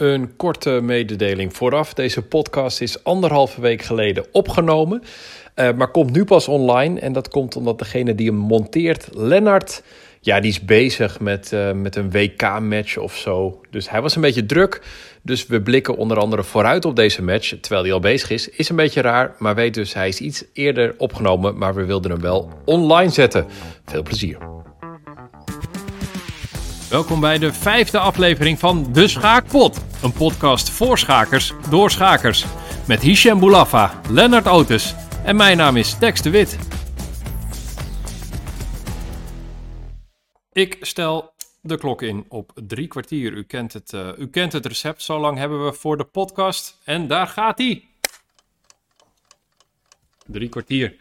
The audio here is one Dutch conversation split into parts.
Een korte mededeling vooraf. Deze podcast is anderhalve week geleden opgenomen, uh, maar komt nu pas online. En dat komt omdat degene die hem monteert, Lennart, ja, die is bezig met, uh, met een WK-match of zo. Dus hij was een beetje druk. Dus we blikken onder andere vooruit op deze match, terwijl hij al bezig is. Is een beetje raar, maar weet dus, hij is iets eerder opgenomen, maar we wilden hem wel online zetten. Veel plezier. Welkom bij de vijfde aflevering van De Schaakpot. Een podcast voor schakers, door schakers. Met Hichem Boulafa, Lennart Otis en mijn naam is Tex de Wit. Ik stel de klok in op drie kwartier. U kent het, uh, u kent het recept. Zo lang hebben we voor de podcast. En daar gaat hij. Drie kwartier.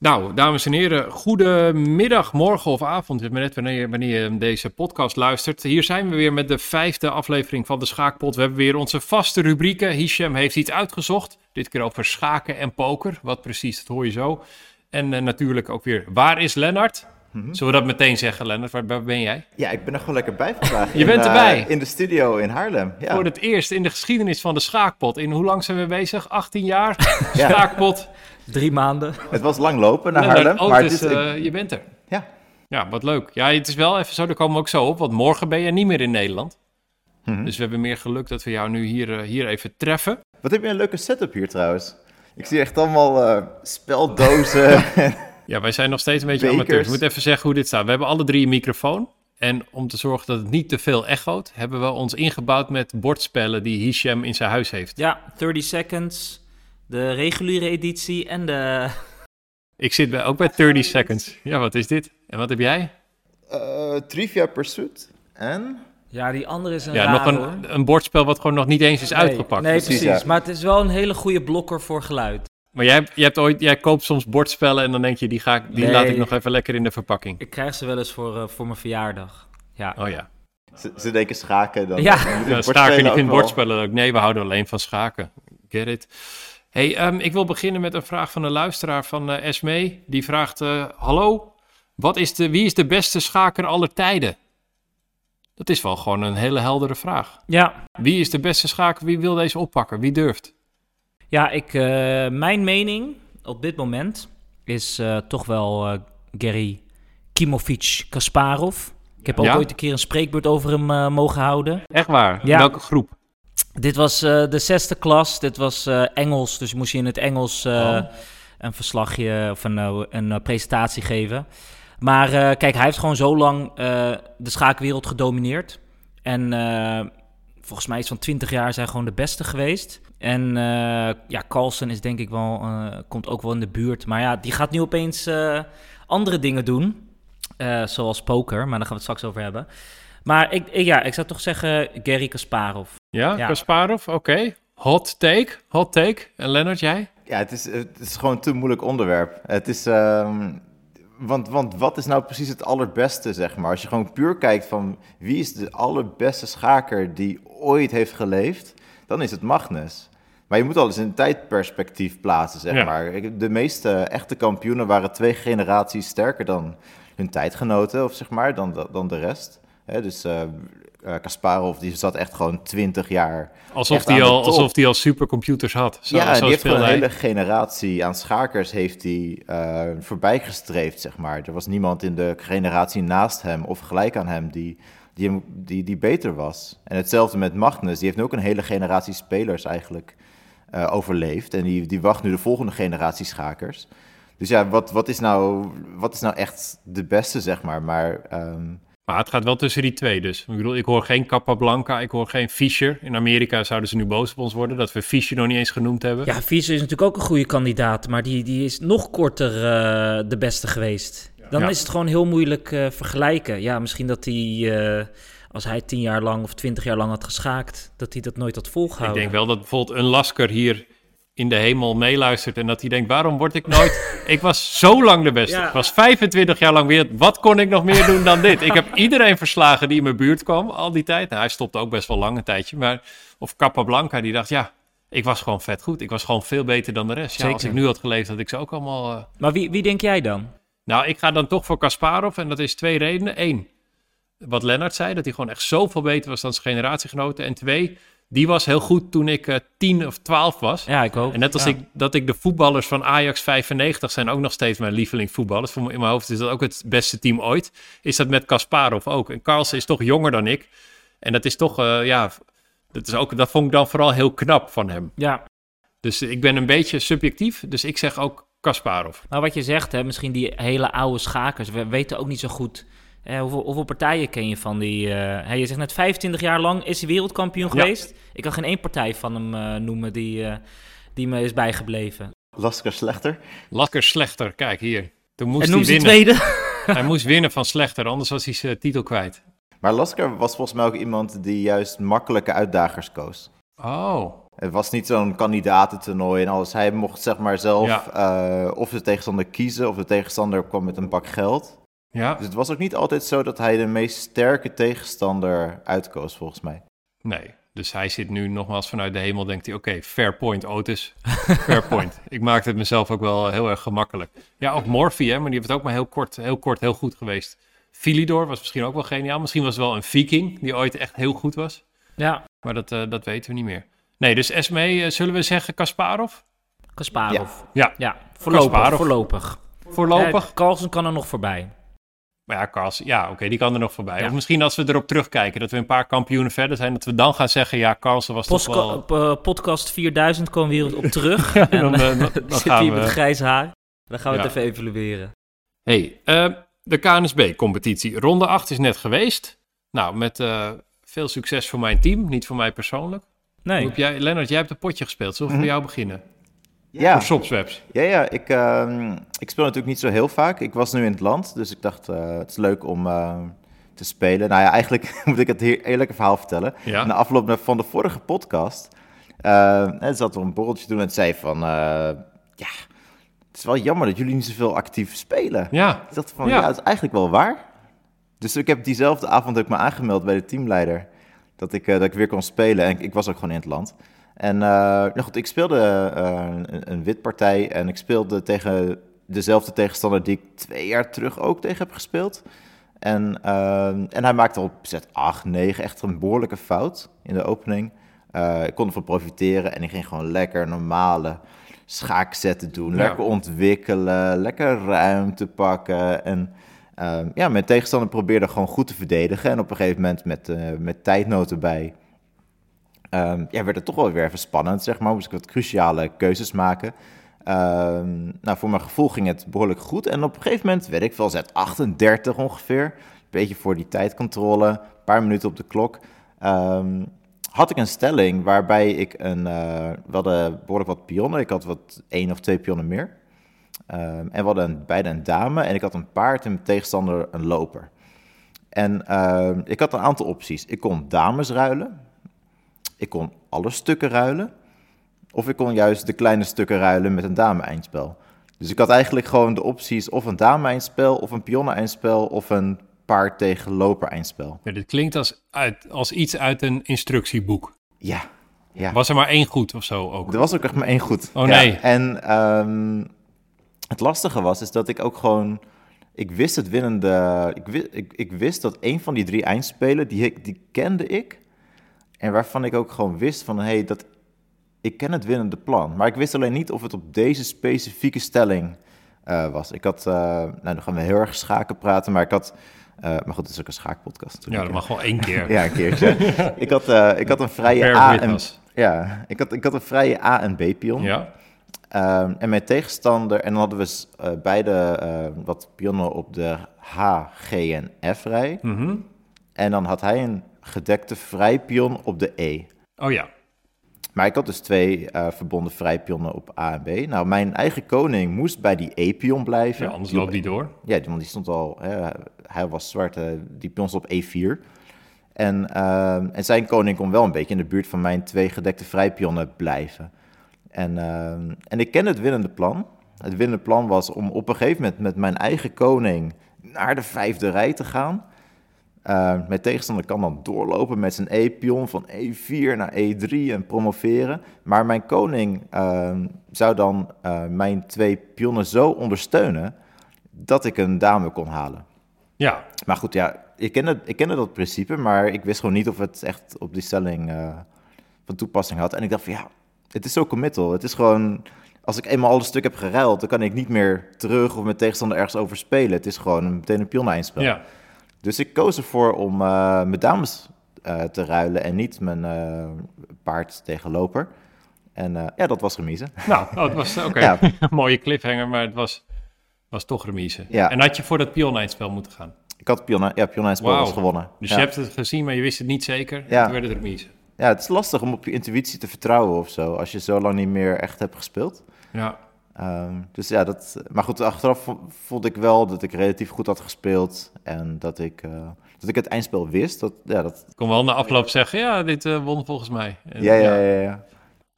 Nou, dames en heren, goedemiddag, morgen of avond. Net wanneer, wanneer je deze podcast luistert. Hier zijn we weer met de vijfde aflevering van de Schaakpot. We hebben weer onze vaste rubrieken. Hisham heeft iets uitgezocht. Dit keer over schaken en poker. Wat precies, dat hoor je zo. En uh, natuurlijk ook weer, waar is Lennart? Mm-hmm. Zullen we dat meteen zeggen, Lennart? Waar, waar, ben jij? Ja, ik ben er gewoon lekker bij vandaag. je in, bent erbij? Uh, in de studio in Haarlem. Ja. Voor het eerst in de geschiedenis van de Schaakpot. In hoe lang zijn we bezig? 18 jaar? Schaakpot. Drie maanden. Het was lang lopen naar Haarlem. Oh, maar dus, is, uh, je bent er. Ja. Ja, wat leuk. Ja, het is wel even zo, daar komen we ook zo op. Want morgen ben je niet meer in Nederland. Mm-hmm. Dus we hebben meer geluk dat we jou nu hier, uh, hier even treffen. Wat heb je een leuke setup hier trouwens. Ik zie echt allemaal uh, speldozen. ja, wij zijn nog steeds een beetje amateurs. Ik moet even zeggen hoe dit staat. We hebben alle drie een microfoon. En om te zorgen dat het niet te veel echoot, hebben we ons ingebouwd met bordspellen die Hisham in zijn huis heeft. Ja, 30 seconds, de reguliere editie en de... Ik zit bij, ook bij 30 seconds. Ja, wat is dit? En wat heb jij? Uh, Trivia Pursuit en... Ja, die andere is een Ja, raar, nog een, een bordspel wat gewoon nog niet eens is nee, uitgepakt. Nee, precies. precies. Maar het is wel een hele goede blokker voor geluid. Maar jij, jij, hebt ooit, jij koopt soms bordspellen en dan denk je, die, ga ik, die nee, laat ik nog even lekker in de verpakking. Ik krijg ze wel eens voor, uh, voor mijn verjaardag. Ja. Oh ja. Ze, ze denken schaken dan. Ja, ja schaken niet in bordspellen ook. Nee, we houden alleen van schaken. Get it. Hey, um, ik wil beginnen met een vraag van een luisteraar van uh, Esme. Die vraagt, uh, hallo, wat is de, wie is de beste schaker aller tijden? Dat is wel gewoon een hele heldere vraag. Ja. Wie is de beste schaker? Wie wil deze oppakken? Wie durft? Ja, ik, uh, mijn mening op dit moment is toch wel Gary Kimovic Kasparov. Ik heb ook ja? ooit een keer een spreekbeurt over hem mogen houden. Echt waar? Ja. Welke groep? Dit was de zesde klas. Dit was Engels, dus moest je in het Engels oh. een verslagje of een, een presentatie geven. Maar kijk, hij heeft gewoon zo lang de schaakwereld gedomineerd. En volgens mij is van 20 jaar zijn gewoon de beste geweest. En ja, Carlsen is denk ik wel, komt ook wel in de buurt. Maar ja, die gaat nu opeens andere dingen doen. zoals poker, maar daar gaan we het straks over hebben. Maar ik, ik ja, ik zou toch zeggen Gary Kasparov. Ja, ja. Kasparov, oké. Okay. Hot take, hot take. En Lennart, jij? Ja, het is, het is gewoon een te moeilijk onderwerp. Het is... Um, want, want wat is nou precies het allerbeste, zeg maar? Als je gewoon puur kijkt van wie is de allerbeste schaker die ooit heeft geleefd, dan is het Magnus. Maar je moet alles in een tijdperspectief plaatsen, zeg ja. maar. De meeste echte kampioenen waren twee generaties sterker dan hun tijdgenoten, of zeg maar, dan de, dan de rest. He, dus uh, Kasparov, die zat echt gewoon 20 jaar. Alsof hij al, alsof die al supercomputers had. Zo, ja, zo die heeft gewoon een hele generatie aan schakers heeft hij uh, voorbij gestreefd, zeg maar. Er was niemand in de generatie naast hem of gelijk aan hem die, die, die, die beter was. En hetzelfde met Magnus, die heeft nu ook een hele generatie spelers eigenlijk uh, overleefd. En die, die wacht nu de volgende generatie schakers. Dus ja, wat, wat, is, nou, wat is nou echt de beste, zeg maar? Maar, um... maar het gaat wel tussen die twee dus. Ik bedoel, ik hoor geen Capablanca, ik hoor geen Fischer. In Amerika zouden ze nu boos op ons worden dat we Fischer nog niet eens genoemd hebben. Ja, Fischer is natuurlijk ook een goede kandidaat, maar die, die is nog korter uh, de beste geweest. Dan ja. is het gewoon heel moeilijk uh, vergelijken. Ja, misschien dat hij... Uh, als hij tien jaar lang of twintig jaar lang had geschaakt, dat hij dat nooit had volgehouden. Ik denk wel dat bijvoorbeeld een Lasker hier in de hemel meeluistert en dat hij denkt, waarom word ik nooit... ik was zo lang de beste. Ja. Ik was 25 jaar lang weer... Wat kon ik nog meer doen dan dit? Ik heb iedereen verslagen die in mijn buurt kwam al die tijd. Nou, hij stopte ook best wel lang een tijdje. Maar, of Capablanca, die dacht, ja, ik was gewoon vet goed. Ik was gewoon veel beter dan de rest. Ja, als ik nu had geleefd, had ik ze ook allemaal... Uh... Maar wie, wie denk jij dan? Nou, ik ga dan toch voor Kasparov en dat is twee redenen. Eén, wat Lennart zei, dat hij gewoon echt zoveel beter was dan zijn generatiegenoten. En twee, die was heel goed toen ik uh, tien of twaalf was. Ja, ik ook. En net als ik, dat ik de voetballers van Ajax 95 zijn ook nog steeds mijn lieveling voetballers. In mijn hoofd is dat ook het beste team ooit. Is dat met Kasparov ook. En Carlsen is toch jonger dan ik. En dat is toch, uh, ja, dat, is ook, dat vond ik dan vooral heel knap van hem. Ja. Dus ik ben een beetje subjectief. Dus ik zeg ook Kasparov. Nou, wat je zegt, hè, misschien die hele oude schakers. We weten ook niet zo goed uh, hoeveel, hoeveel, partijen ken je van die... Uh, je zegt net 25 jaar lang is hij wereldkampioen geweest. Ik kan geen één partij van hem uh, noemen die, die me is bijgebleven. Lasker Slechter. Lasker Slechter, kijk hier. Toen moest en hij winnen. tweede. hij moest winnen van Slechter, anders was hij zijn titel kwijt. Maar Lasker was volgens mij ook iemand die juist makkelijke uitdagers koos. Oh. Het was niet zo'n kandidatentoernooi en alles. Hij mocht zeg maar zelf ja. of de tegenstander kiezen of de tegenstander kwam met een bak geld. Ja. Dus het was ook niet altijd zo dat hij de meest sterke tegenstander uitkoos, volgens mij. Nee, dus hij zit nu nogmaals vanuit de hemel, denkt hij, oké, fair point, Otis. Fair point. Ik maakte het mezelf ook wel heel erg gemakkelijk. Ja, ook Morphy, hè, maar die heeft ook maar heel kort, heel kort, heel goed geweest. Philidor was misschien ook wel geniaal. Misschien was het wel een viking die ooit echt heel goed was. Ja. Maar dat, uh, dat weten we niet meer. Nee, dus Esme, uh, zullen we zeggen Kasparov? Kasparov. Ja. Ja, voorlopig. Kasparov. Voorlopig. Voorlopig. Ja, Carlsen kan er nog voorbij. Maar ja, Carlsen, ja, oké, okay, die kan er nog voorbij. Ja. Of misschien als we erop terugkijken, dat we een paar kampioenen verder zijn, dat we dan gaan zeggen, ja, Carlsen was Postka toch wel... Uh, podcast 4000 komen we hier op terug. ja, en dan, dan, dan, dan gaan hier we... met grijs haar. Dan gaan we Ja. het even evalueren. hey, uh, de KNSB-competitie. Ronde 8 is net geweest. Nou, met uh, veel succes voor mijn team, niet voor mij persoonlijk. Nee. Jij, Lennart, jij hebt een potje gespeeld. Zullen we Mhm. bij jou beginnen? Ja, Voor Sopswebs. ja, ja ik, ehm, ik speel natuurlijk niet zo heel vaak. Ik was nu in het land, dus ik dacht, eh, het is leuk om eh, te spelen. Nou ja, eigenlijk moet ik het hier eerlijke verhaal vertellen. Ja. Na afloop van de vorige podcast, uh, zat er een borreltje doen en zei van, ja, het is wel jammer dat jullie niet zoveel actief spelen. Ja, Ik dacht van, Ja. ja, het is eigenlijk wel waar. Dus ik heb diezelfde avond ook me aangemeld bij de teamleider. Dat ik, dat ik weer kon spelen. En ik, ik was ook gewoon in het land. En eh, nou goed, ik speelde eh, een, een witpartij. En ik speelde tegen dezelfde tegenstander die ik twee jaar terug ook tegen heb gespeeld. En, eh, en hij maakte op zet 8, 9 echt een behoorlijke fout in de opening. Ik kon ervan profiteren en ik ging gewoon lekker normale schaakzetten doen. Ja. Lekker ontwikkelen, lekker ruimte pakken. En ja, mijn tegenstander probeerde gewoon goed te verdedigen. En op een gegeven moment met, met tijdnood erbij... Um, ja, werd het toch wel weer even spannend, zeg maar. Moest ik wat cruciale keuzes maken. Um, nou, voor mijn gevoel ging het behoorlijk goed. En op een gegeven moment werd ik wel zet 38 ongeveer. Een beetje voor die tijdcontrole. Een paar minuten op de klok. Um, had ik een stelling waarbij ik een... Uh, we hadden behoorlijk wat pionnen. Ik had wat één of twee pionnen meer. En we hadden beide een dame en ik had een paard en mijn tegenstander een loper. En ik had een aantal opties. Ik kon dames ruilen. Ik kon alle stukken ruilen. Of ik kon juist de kleine stukken ruilen met een dame-eindspel. Dus ik had eigenlijk gewoon de opties of een dame-eindspel, of een pionnen-eindspel, of een paard tegen loper-eindspel. Ja, dit klinkt als, uit, als iets uit een instructieboek. Ja, ja. Was er maar één goed of zo ook? Er was ook echt maar één goed. Oh nee. En um, het lastige was, is dat ik ook gewoon... Ik wist het winnende... Ik wist, ik, ik wist dat een van die drie eindspelen, die, die kende ik. En waarvan ik ook gewoon wist van, hé, hey, dat... Ik ken het winnende plan. Maar ik wist alleen niet of het op deze specifieke stelling uh, was. Ik had... Uh, nou, dan gaan we heel erg schaken praten, maar ik had... Uh, maar goed, het is ook een schaakpodcast. Ja, dat mag wel één keer. ja, een keertje. ik, had, ik had een vrije A en... Ja, ik had, ik had een vrije A en B-pion. Ja. Um, en mijn tegenstander, en dan hadden we uh, beide uh, wat pionnen op de H, G en F rij. Mm -hmm. En dan had hij een gedekte vrijpion op de E. Oh ja. Maar ik had dus twee uh, verbonden vrijpionnen op A en B. Nou, mijn eigen koning moest bij die E-pion blijven. Ja, anders loopt die door. Ja, want die stond al, hè, hij was zwart, die pion stond op E4. En, en zijn koning kon wel een beetje in de buurt van mijn twee gedekte vrijpionnen blijven. En, uh, en ik ken het winnende plan. Het winnende plan was om op een gegeven moment met mijn eigen koning naar de vijfde rij te gaan. Uh, mijn tegenstander kan dan doorlopen met zijn E-pion van E4 naar E3 en promoveren. Maar mijn koning uh, zou dan uh, mijn twee pionnen zo ondersteunen dat ik een dame kon halen. Ja, Maar goed, ja, ik kende, ik kende dat principe, maar ik wist gewoon niet of het echt op die stelling eh, van toepassing had. En ik dacht van ja, het is zo committal. Het is gewoon, als ik eenmaal al een stuk heb geruild, dan kan ik niet meer terug of met tegenstander ergens over spelen. Het is gewoon een, meteen een pion-eindspel. ja. Dus ik koos ervoor om eh, mijn dames eh, te ruilen en niet mijn eh, paard tegen loper. En ja, dat was remise. Nou, oh, het was oké. Ja. Mooie cliffhanger, maar het was, was toch remise. Ja. En had je voor dat pion-eindspel moeten gaan. Ik had pion, ja, pion-eindspel was gewonnen. Dus ja. je hebt het gezien, maar je wist het niet zeker. Ja. Toen werd het remise. ja, het is lastig om op je intuïtie te vertrouwen of zo, als je zo lang niet meer echt hebt gespeeld. Ja. Ehm, dus ja, dat, maar goed, achteraf vo- vond ik wel dat ik relatief goed had gespeeld en dat ik, eh, dat ik het eindspel wist. Dat, ja, dat, Ik kon wel na afloop zeggen, ja, dit eh, won volgens mij. En, ja, ja, ja, ja.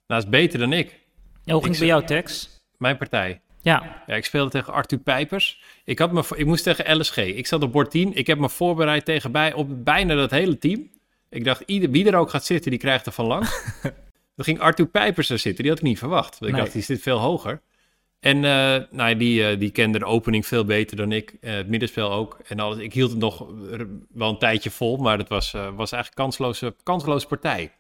Nou, is beter dan ik. Ja, hoe ging het bij jou, Tex? Mijn partij. Ja, Ja, ik speelde tegen Arthur Pijpers. Ik, had me, ik moest tegen LSG. Ik zat op bord 10. Ik heb me voorbereid tegen bij, op bijna dat hele team. Ik dacht, ieder, wie er ook gaat zitten, die krijgt er van langs. Dan ging Arthur Pijpers er zitten. Die had ik niet verwacht. Want ik Nee. dacht, die zit veel hoger. En eh, nou, ja, die, eh, die kende de opening veel beter dan ik. Eh, het middenspel ook. En alles. Ik hield het nog wel een tijdje vol. Maar het was, was eigenlijk kansloze, kansloze partij.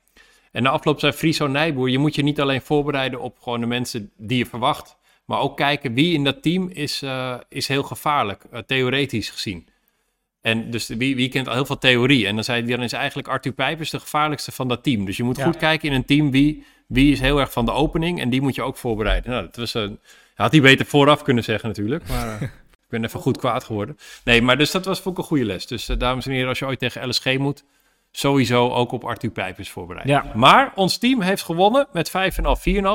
En na afloop zei Friso Nijboer... je moet je niet alleen voorbereiden op gewoon de mensen die je verwacht... maar ook kijken wie in dat team is, is heel gevaarlijk, theoretisch gezien. En dus wie, wie kent al heel veel theorie? En dan zei hij, dan is eigenlijk Arthur Pijpers de gevaarlijkste van dat team. Dus je moet Ja. goed kijken in een team wie, wie is heel erg van de opening... en die moet je ook voorbereiden. Nou, dat was een... Had hij beter vooraf kunnen zeggen natuurlijk, maar... eh, ik ben even goed kwaad geworden. Nee, maar dus dat was ook een goede les. Dus eh, dames en heren, als je ooit tegen LSG moet, sowieso ook op Arthur Pijpers voorbereiden. Ja. Maar ons team heeft gewonnen met 5,5,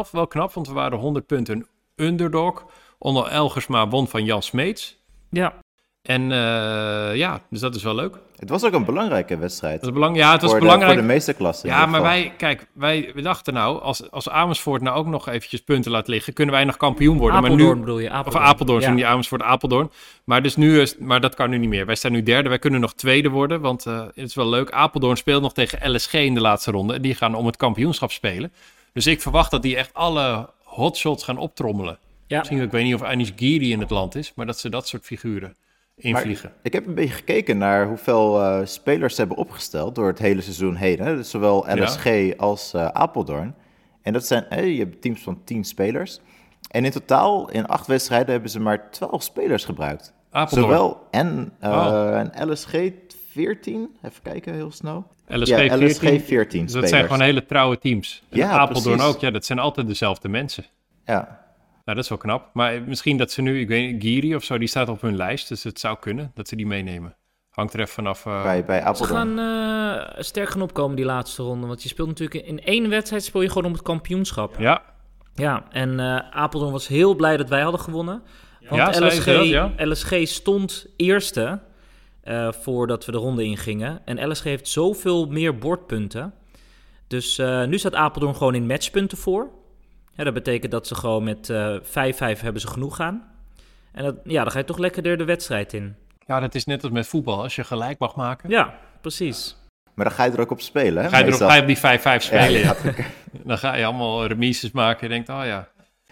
4,5. Wel knap, want we waren 100 punten underdog. Onder Elgersma won van Jan Smeets. ja. En eh, ja, dus dat is wel leuk. Het was ook een belangrijke wedstrijd. belang ja, het was voor, belangrijk. De, voor de meeste klassen. Ja, maar wij, kijk, wij we dachten nou, als, als Amersfoort nou ook nog eventjes punten laat liggen, kunnen wij nog kampioen worden. Apeldoorn maar nu, bedoel je? of Apeldoorn. Apeldoorn, ja. die Amersfoort Apeldoorn. Maar, dus nu is, maar dat kan nu niet meer. Wij staan nu derde, wij kunnen nog tweede worden, want eh, het is wel leuk. Apeldoorn speelt nog tegen LSG in de laatste ronde en die gaan om het kampioenschap spelen. Dus ik verwacht dat die echt alle hotshots gaan optrommelen. Ja. Misschien, ik weet niet of Anish Giri in het land is, maar dat ze dat soort figuren invliegen. Ik heb een beetje gekeken naar hoeveel eh, spelers ze hebben opgesteld door het hele seizoen heen. Hè? Dus zowel LSG als eh, Apeldoorn. En dat zijn, je hebt teams van 10 spelers. En in totaal, in acht wedstrijden, hebben ze maar 12 spelers gebruikt. Apeldoorn, Zowel en, eh, Oh. en LSG 14. Even kijken, heel snel. LSG ja, 14. LSG 14 Dus dat spelers. zijn gewoon hele trouwe teams. En Ja, Apeldoorn precies. ook, ja, dat zijn altijd dezelfde mensen. Ja, Nou, dat is wel knap. Maar misschien dat ze nu, ik weet niet, Giri of zo, die staat op hun lijst. Dus het zou kunnen dat ze die meenemen. Hangt er even vanaf. eh, bij, bij Ze gaan eh, sterk gaan opkomen die laatste ronde. Want je speelt natuurlijk in één wedstrijd speel je gewoon om het kampioenschap. Ja, Ja, en eh, Apeldoorn was heel blij dat wij hadden gewonnen. Want Ja, LSG, dat, ja? LSG stond eerste eh, voordat we de ronde ingingen. En LSG heeft zoveel meer bordpunten. Dus eh, nu staat Apeldoorn gewoon in matchpunten voor. Ja, dat betekent dat ze gewoon met eh 5-5 hebben ze genoeg gaan. En dat, ja, dan ga je toch lekkerder de wedstrijd in. ja, dat is net als met voetbal. Als je gelijk mag maken, Ja, precies. Maar dan ga je er ook op spelen, hè? ga, je erop, meestal. ga je op die 5-5 spelen. Ja, Ja, Dan ga je allemaal remises maken. Je denkt, oh ja.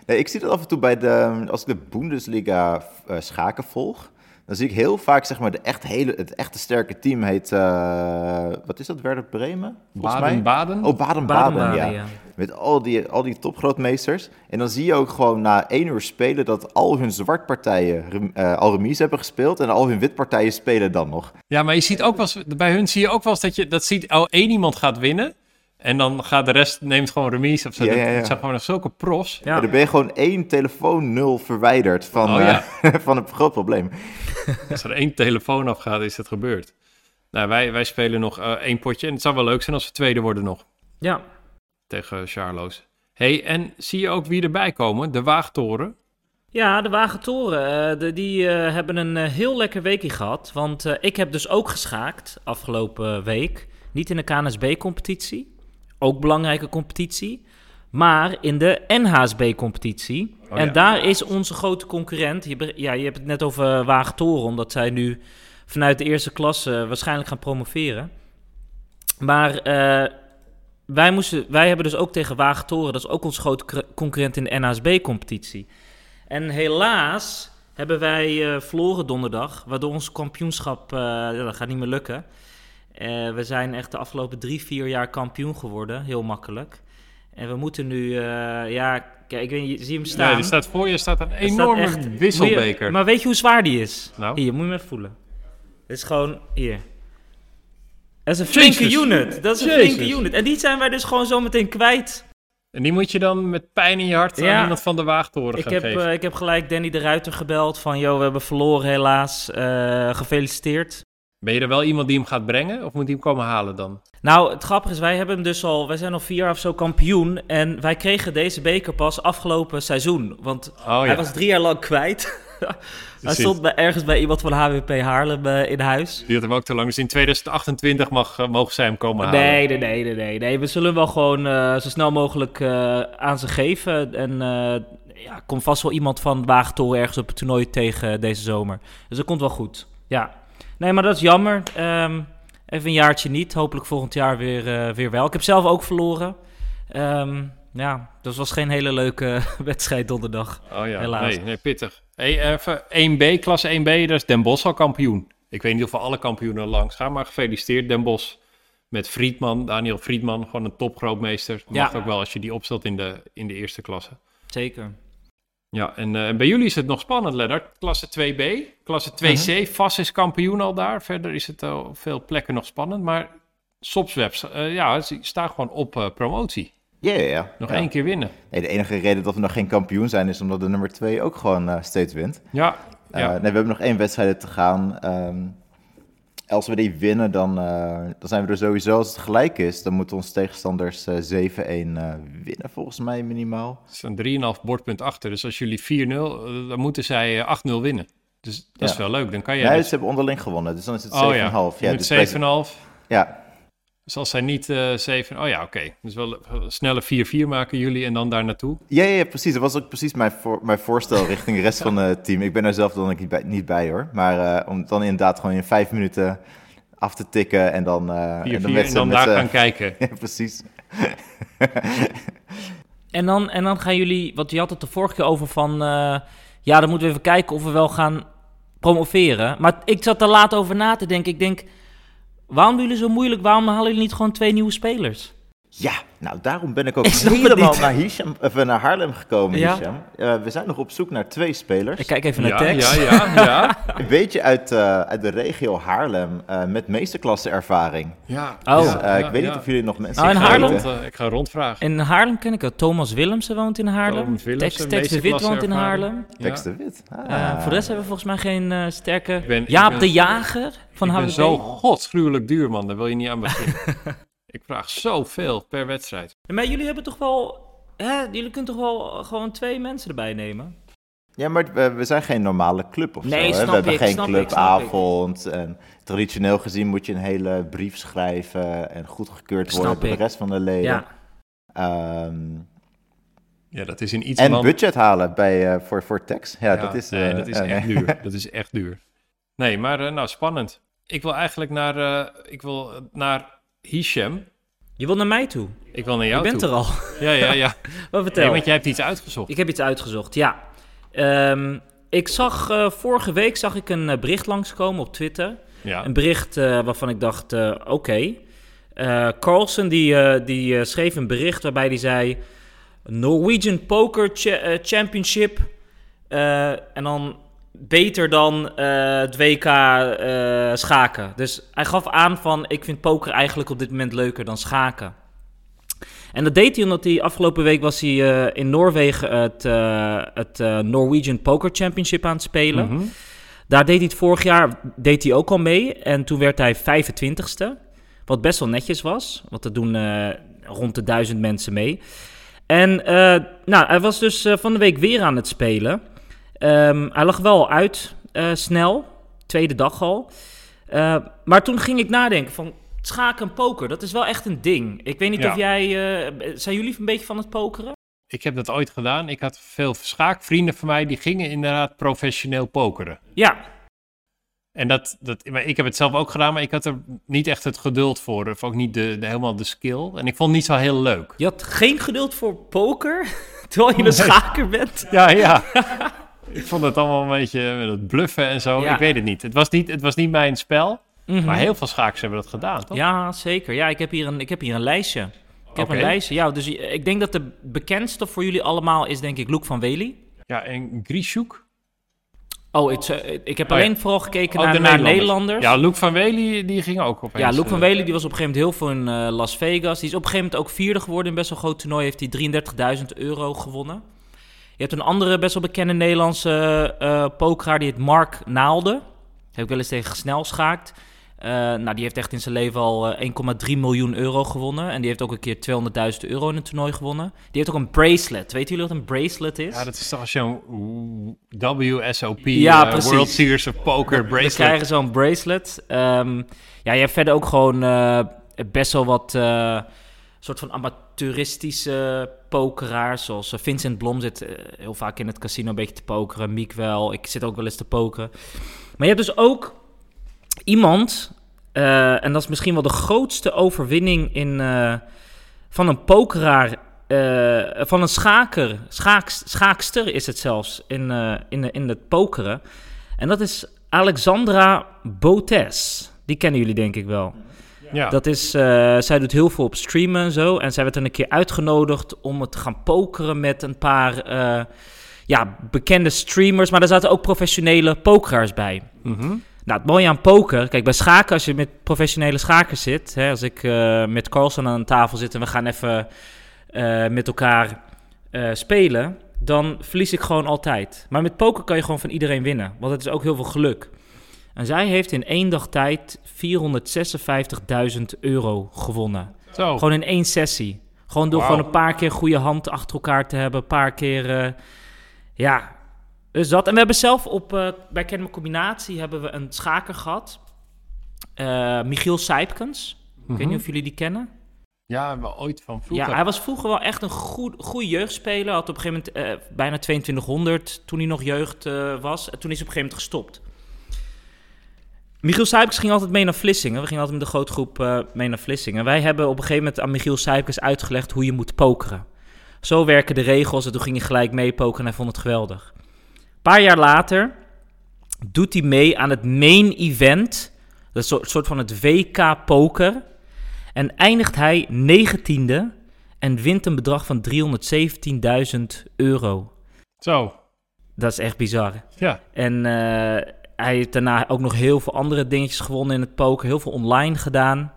Nee, ik zie dat af en toe bij de, als ik de Bundesliga eh, schaken volg, dan zie ik heel vaak zeg maar de echt hele, het echte sterke team heet, eh, wat is dat, Werder Bremen? Volgens mij. Baden-Baden. Oh, Baden-Baden, ja. ja. Met al die, al die topgrootmeesters. En dan zie je ook gewoon na één uur spelen dat al hun zwartpartijen eh, al remise hebben gespeeld en al hun witpartijen spelen dan nog. Ja, maar je ziet ook wel eens, bij hun zie je ook wel eens dat je, dat ziet, al één iemand gaat winnen. En dan gaat de rest, neemt gewoon remise of zo. Ja, ja, ja. Het zijn gewoon zulke profs. Ja. Dan ben je gewoon één telefoonnul verwijderd van, Oh, ja. eh, van een groot probleem. Als er één telefoon afgaat, is het gebeurd. Nou, wij, wij spelen nog eh, één potje. En het zou wel leuk zijn als we tweede worden nog. Ja, Tegen Charlo's. hey, en zie je ook wie erbij komen? De Waagtoren. Ja, de Wagentoren, eh, de, die hebben een heel lekker weekje gehad. Want eh, ik heb dus ook geschaakt afgelopen week. Niet in de KNSB-competitie, ook belangrijke competitie. Maar in de NHSB-competitie. Oh, en ja. daar is onze grote concurrent. Je, ja, je hebt het net over Wagentoren, omdat zij nu vanuit de eerste klasse waarschijnlijk gaan promoveren. Maar eh, wij, moesten, wij hebben dus ook tegen Wagentoren, dat is ook onze grote concurrent in de NHSB-competitie. En helaas hebben wij uh, verloren donderdag. Waardoor ons kampioenschap, uh, ja, dat gaat niet meer lukken. Uh, we zijn echt de afgelopen drie, vier jaar kampioen geworden. Heel makkelijk. En we moeten nu, ja, kijk, ik weet je hem staan? Nee, er staat voor je staat een enorme echt, wisselbeker. Je, maar weet je hoe zwaar die is? Nou? Hier, moet je hem even voelen. Het is gewoon, hier. Dat is een flinke unit. Dat is een flinke unit. En die zijn wij dus gewoon zo meteen kwijt. En die moet je dan met pijn in je hart aan iemand van de waagtoren ik gaan heb, geven. Uh, ik heb gelijk Danny de Ruiter gebeld van... ...joh, we hebben verloren helaas. Uh, gefeliciteerd. Ben je er wel iemand die hem gaat brengen? Of moet hij hem komen halen dan? Nou, het grappige is, wij hebben hem dus al... Wij zijn al vier jaar of zo kampioen. En wij kregen deze beker pas afgelopen seizoen. Want oh, hij was drie jaar lang kwijt. Hij stond bij, ergens bij iemand van HWP Haarlem uh, in huis. Die had hem ook te lang. Dus in 2028 mag, uh, mogen zij hem komen halen. Nee, nee, nee, nee. nee, nee. We zullen hem wel gewoon uh, zo snel mogelijk aan ze geven. En ja, komt vast wel iemand van Waagtol ergens op het toernooi tegen deze zomer. Dus dat komt wel goed. Ja. Nee, maar dat is jammer. Um, even een jaartje niet. Hopelijk volgend jaar weer, weer wel. Ik heb zelf ook verloren. Um, ja, dat was geen hele leuke wedstrijd donderdag. Oh ja, helaas. Nee, nee, pittig. Hey, even 1B, klasse 1B, dat is Den Bosch al kampioen. Ik weet niet of we alle kampioenen langs gaan, maar gefeliciteerd Den Bosch. Met Friedman, Daniel Friedman, gewoon een topgrootmeester. Mag ja. ook wel als je die opstelt in de, in de eerste klasse. Zeker. Ja, en, uh, bij jullie is het nog spannend, Lennart. Klasse 2B, klasse 2C, uh -huh. vast is kampioen al daar. Verder is het op veel plekken nog spannend. Maar Sopswebs, uh, ja, ze staan gewoon op uh, promotie. Ja, ja, ja. Nog één keer winnen. Nee, de enige reden dat we nog geen kampioen zijn is omdat de nummer twee ook gewoon steeds wint. Ja. Nee, we hebben nog één wedstrijd te gaan. Um, als we die winnen, dan, uh, dan zijn we er sowieso. Als het gelijk is, dan moeten onze tegenstanders 7-1 winnen, volgens mij minimaal. Ze zijn 3,5 bordpunt achter. Dus als jullie 4-0, dan moeten zij 8-0 winnen. Dus dat ja. is wel leuk. Dan kan je. Nee, dus... ze hebben onderling gewonnen. Dus dan is het 7,5. Oh, ja, ja dus 7,5. Ja, dus als zij niet uh, 7... Oh ja, oké. Okay. Dus wel snelle 4-4 maken jullie en dan daar naartoe? Ja, ja, precies. Dat was ook precies mijn, voor, mijn voorstel richting de rest van het team. Ik ben er zelf dan niet bij, niet bij hoor. Maar uh, om dan inderdaad gewoon in vijf minuten af te tikken en dan... Uh, 4, en dan, met en dan daar gaan kijken. ja, precies. en, dan, en dan gaan jullie... Want je had het de vorige keer over van... Uh, ja, dan moeten we even kijken of we wel gaan promoveren. Maar ik zat er laat over na te denken. Ik denk Waarom doen jullie zo moeilijk? Waarom halen jullie niet gewoon twee nieuwe spelers? Ja, nou daarom ben ik ook ik helemaal naar, Hisham, even naar Haarlem gekomen, ja? Hisham. Uh, we zijn nog op zoek naar twee spelers. Ik kijk even naar ja, tekst. Ja, ja, ja. Een beetje uit, uh, uit de regio Haarlem, uh, met meesterklasse ervaring. Ja. Oh. Dus, ja, ik weet niet of jullie nog mensen... Oh, in Haarlem? Rond, ik ga rondvragen. In Haarlem ken ik ook. Thomas Willemsen woont in Haarlem. Tex, Tex de Wit woont in Haarlem. Tex de Wit. Ah. voor de rest hebben we volgens mij geen sterke... Ben, Jaap ben, de Jager van ik HWP. ben zo godsgruwelijk duur, man. Daar wil je niet aan beginnen. Ik vraag zoveel per wedstrijd. Maar jullie hebben toch wel... Hè, jullie kunnen toch wel gewoon twee mensen erbij nemen? Ja, maar we, we zijn geen normale club of nee, zo. Hè? We hebben ik, geen clubavond. En traditioneel gezien moet je een hele brief schrijven en goedgekeurd worden door de rest van de leden. Ja. Um, ja, dat is in iets En land... budget halen bij, uh, voor, voor tax. Ja, ja, dat is, nee, uh, dat is uh, echt duur. Dat is echt duur. Nee, maar uh, nou, spannend. Ik wil eigenlijk naar, uh, ik wil naar Hisham. Je wil naar mij toe? Ik wil naar jou Je bent toe. er al. Ja, ja, ja. Wat vertel? Nee, want jij hebt iets uitgezocht. Ik heb iets uitgezocht, ja. Um, ik zag, uh, vorige week zag ik een uh, bericht langskomen op Twitter. Ja. Een bericht uh, waarvan ik dacht, oké. Okay. Carlson die, die schreef een bericht waarbij hij zei... Norwegian Poker Cha Championship. en dan beter dan uh, het WK uh, schaken. Dus hij gaf aan van, ik vind poker eigenlijk op dit moment leuker dan schaken. En dat deed hij omdat hij afgelopen week was hij uh, in Noorwegen het, het Norwegian Poker Championship aan het spelen. Mm -hmm. Daar deed hij het vorig jaar deed hij ook al mee. En toen werd hij 25ste. Wat best wel netjes was. Want er doen rond de duizend mensen mee. En nou, hij was dus van de week weer aan het spelen. Um, hij lag wel uit, uh, snel, tweede dag al. Uh, maar toen ging ik nadenken van schaken en poker, dat is wel echt een ding. Ik weet niet Ja. of jij, uh, zijn jullie een beetje van het pokeren? Ik heb dat ooit gedaan. Ik had veel schaakvrienden van mij die gingen inderdaad professioneel pokeren. Ja, En dat, dat, maar ik heb het zelf ook gedaan, maar ik had er niet echt het geduld voor. Of ook niet de, de, helemaal de skill. En ik vond het niet zo heel leuk. je had geen geduld voor poker, terwijl je een Nee. schaker bent. Ja, ja. ik vond het allemaal een beetje met het bluffen en zo. Ja. Ik weet het niet. Het was niet, het was niet mijn spel. Mhm. Maar heel veel schakers hebben dat gedaan, toch? Ja, zeker. Ja, ik heb hier een, ik heb hier een lijstje. Ik heb een lijstje. Ja, dus ik denk dat de bekendste voor jullie allemaal is denk ik Luke van Wely. Ja, en Grishuk. Oh, ik, eh, ik heb Oh, ja. alleen vooral gekeken Oh, naar, de naar Nederlanders. Nederlanders. Ja, Luke van Wely, die ging ook opeens. Ja, Luke van eh, Wely die was op een gegeven moment heel veel in eh, Las Vegas. Die is op een gegeven moment ook vierde geworden in best wel groot toernooi. Heeft hij 33.000 euro gewonnen. Je hebt een andere best wel bekende Nederlandse eh pokeraar, die heet Mark Naalde. Heb ik wel eens tegen gesnel schaakt. Eh, nou, die heeft echt in zijn leven al eh, 1,3 miljoen euro gewonnen. En die heeft ook een keer 200.000 euro in een toernooi gewonnen. Die heeft ook een bracelet. Weten jullie wat een bracelet is? Ja, dat is toch als zo'n WSOP, Ja, precies. World Series of Poker We bracelet. krijgen zo'n bracelet. Ehm, ja, je hebt verder ook gewoon best wel wat soort van amateuristische pokeraars. Zoals eh, Vincent Blom zit eh, heel vaak in het casino een beetje te pokeren. Miek wel. Ik zit ook wel eens te pokeren. Maar je hebt dus ook iemand... eh, en dat is misschien wel de grootste overwinning in, van een pokeraar... van een schaker, schaaks, schaakster is het zelfs, in, in, in het pokeren. En dat is Alexandra Botes. Die kennen jullie denk ik wel. Ja. Dat is, eh, zij doet heel veel op streamen en zo. En zij werd een keer uitgenodigd om het te gaan pokeren met een paar eh, ja, bekende streamers. Maar er zaten ook professionele pokeraars bij. Mhm. Nou, het mooie aan poker, kijk, bij schaken, als je met professionele schakers zit, hè, als ik eh, met Carlson aan tafel zit en we gaan even met elkaar spelen, dan verlies ik gewoon altijd. Maar met poker kan je gewoon van iedereen winnen, want het is ook heel veel geluk. En zij heeft in één dag tijd 456.000 euro gewonnen. Zo. Gewoon in één sessie. Gewoon door gewoon een paar keer goede hand achter elkaar te hebben. Een paar keer, eh, ja. Dus dat. En we hebben zelf op, eh bij Kennemer Combinatie hebben we een schaker gehad. Eh, Michiel Sijpkens. Ik weet Mhm. niet of jullie die kennen. Ja, wel ooit van vroeger. Ja, hij was vroeger wel echt een goed, goede jeugdspeler. Had op een gegeven moment eh, bijna 2200 toen hij nog jeugd eh, was. En toen is hij op een gegeven moment gestopt. Michiel Sijpkes ging altijd mee naar Vlissingen. We gingen altijd met de grote groep eh, mee naar Vlissingen. Wij hebben op een gegeven moment aan Michiel Sijpkes uitgelegd hoe je moet pokeren. Zo werken de regels en toen ging hij gelijk mee pokeren en hij vond het geweldig. Een paar jaar later doet hij mee aan het main event. Dat is een soort van het WK poker. En eindigt hij negentiende en wint een bedrag van 317.000 euro. Zo, Dat is echt bizar. ja. En eh, hij heeft daarna ook nog heel veel andere dingetjes gewonnen in het poker. Heel veel online gedaan.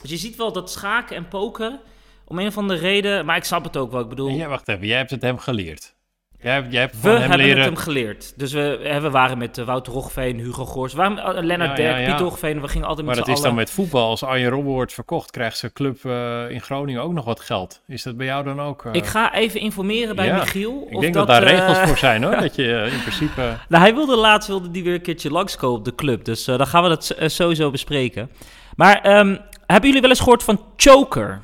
Dus je ziet wel dat schaken en poker, om een of andere reden... Maar ik snap het ook wel. Ik bedoel, jij, wacht even, jij hebt het hem geleerd. Jij, hebt- jij hebt we hebben leren... het hem geleerd. Dus we, we waren met eh, Wouter Roggeveen, Hugo Goors. Waren, eh, Lennart Ja, ja, Derk, ja. Piet Roggeveen. We gingen altijd Maar met dat z'n is dan met voetbal. Als Arjen Robben wordt verkocht, krijgt zijn club eh, in Groningen ook nog wat geld. Is dat bij jou dan ook? Ik ga even informeren bij Michiel. ik of denk dat, daar regels voor zijn hoor. Dat je in principe... Nou, hij wilde laatst wilde die weer een keertje langskomen op de club. Dus dan gaan we dat sowieso bespreken. Maar ehm, hebben jullie wel eens gehoord van choker?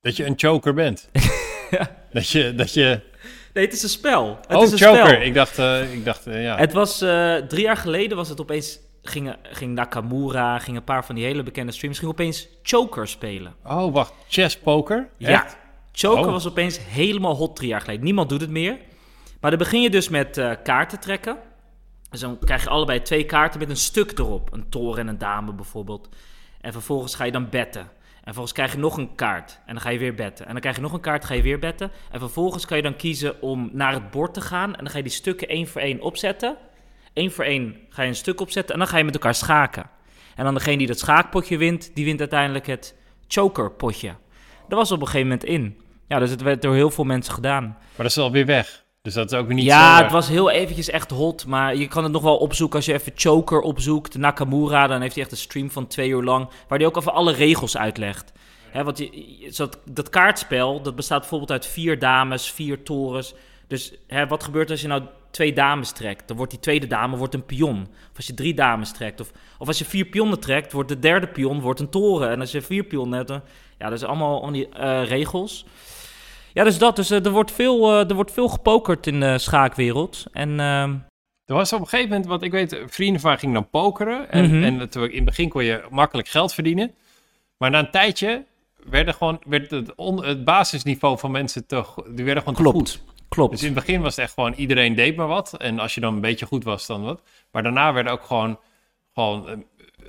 Dat je een choker bent. Dat je... Dat je Nee, het is een spel. Het oh, is een choker. spel. Ik dacht, eh, ik dacht eh, ja. Het was eh, drie jaar geleden was het opeens... Ging, ging Nakamura, ging een paar van die hele bekende streamers... ging opeens choker spelen. Oh, wacht. Chess poker? Ja, choker Oh. was opeens helemaal hot drie jaar geleden. Niemand doet het meer. Maar dan begin je dus met kaarten trekken. Dus dan krijg je allebei twee kaarten met een stuk erop. Een toren en een dame bijvoorbeeld. En vervolgens ga je dan betten. En vervolgens krijg je nog een kaart. En dan ga je weer betten. En dan krijg je nog een kaart, ga je weer betten. En vervolgens kan je dan kiezen om naar het bord te gaan. En dan ga je die stukken één voor één opzetten. Eén voor één ga je een stuk opzetten. En dan ga je met elkaar schaken. En dan degene die dat schaakpotje wint, die wint uiteindelijk het chokerpotje. Dat was op een gegeven moment in. Ja, dus het werd door heel veel mensen gedaan. Maar dat is alweer weg. Dus dat is ook niet ja, zo... het was heel eventjes echt hot. Maar je kan het nog wel opzoeken als je even Choker opzoekt. Nakamura, dan heeft hij echt een stream van twee uur lang. Waar hij ook even alle regels uitlegt. Hè, want je, dat, dat kaartspel, dat bestaat bijvoorbeeld uit vier dames, vier torens. Dus hè, wat gebeurt als je nou twee dames trekt? Dan wordt die tweede dame wordt een pion. Of als je drie dames trekt. Of, of als je vier pionnen trekt, wordt de derde pion wordt een toren. En als je vier pionnen hebt, dan... Ja, dat is allemaal van die eh, regels. Ja, dus dat. Dus eh, er, wordt veel, eh, er wordt veel gepokerd in de schaakwereld. En ehm, Er was op een gegeven moment, want ik weet, vrienden van mij gingen dan pokeren. En, Mhm. en in het begin kon je makkelijk geld verdienen. Maar na een tijdje werden gewoon, werd het, on- het basisniveau van mensen te, go- die werden gewoon te Klopt. goed. Klopt. Dus in het begin was het echt gewoon iedereen deed maar wat. En als je dan een beetje goed was, dan wat. Maar daarna werd ook gewoon, gewoon eh,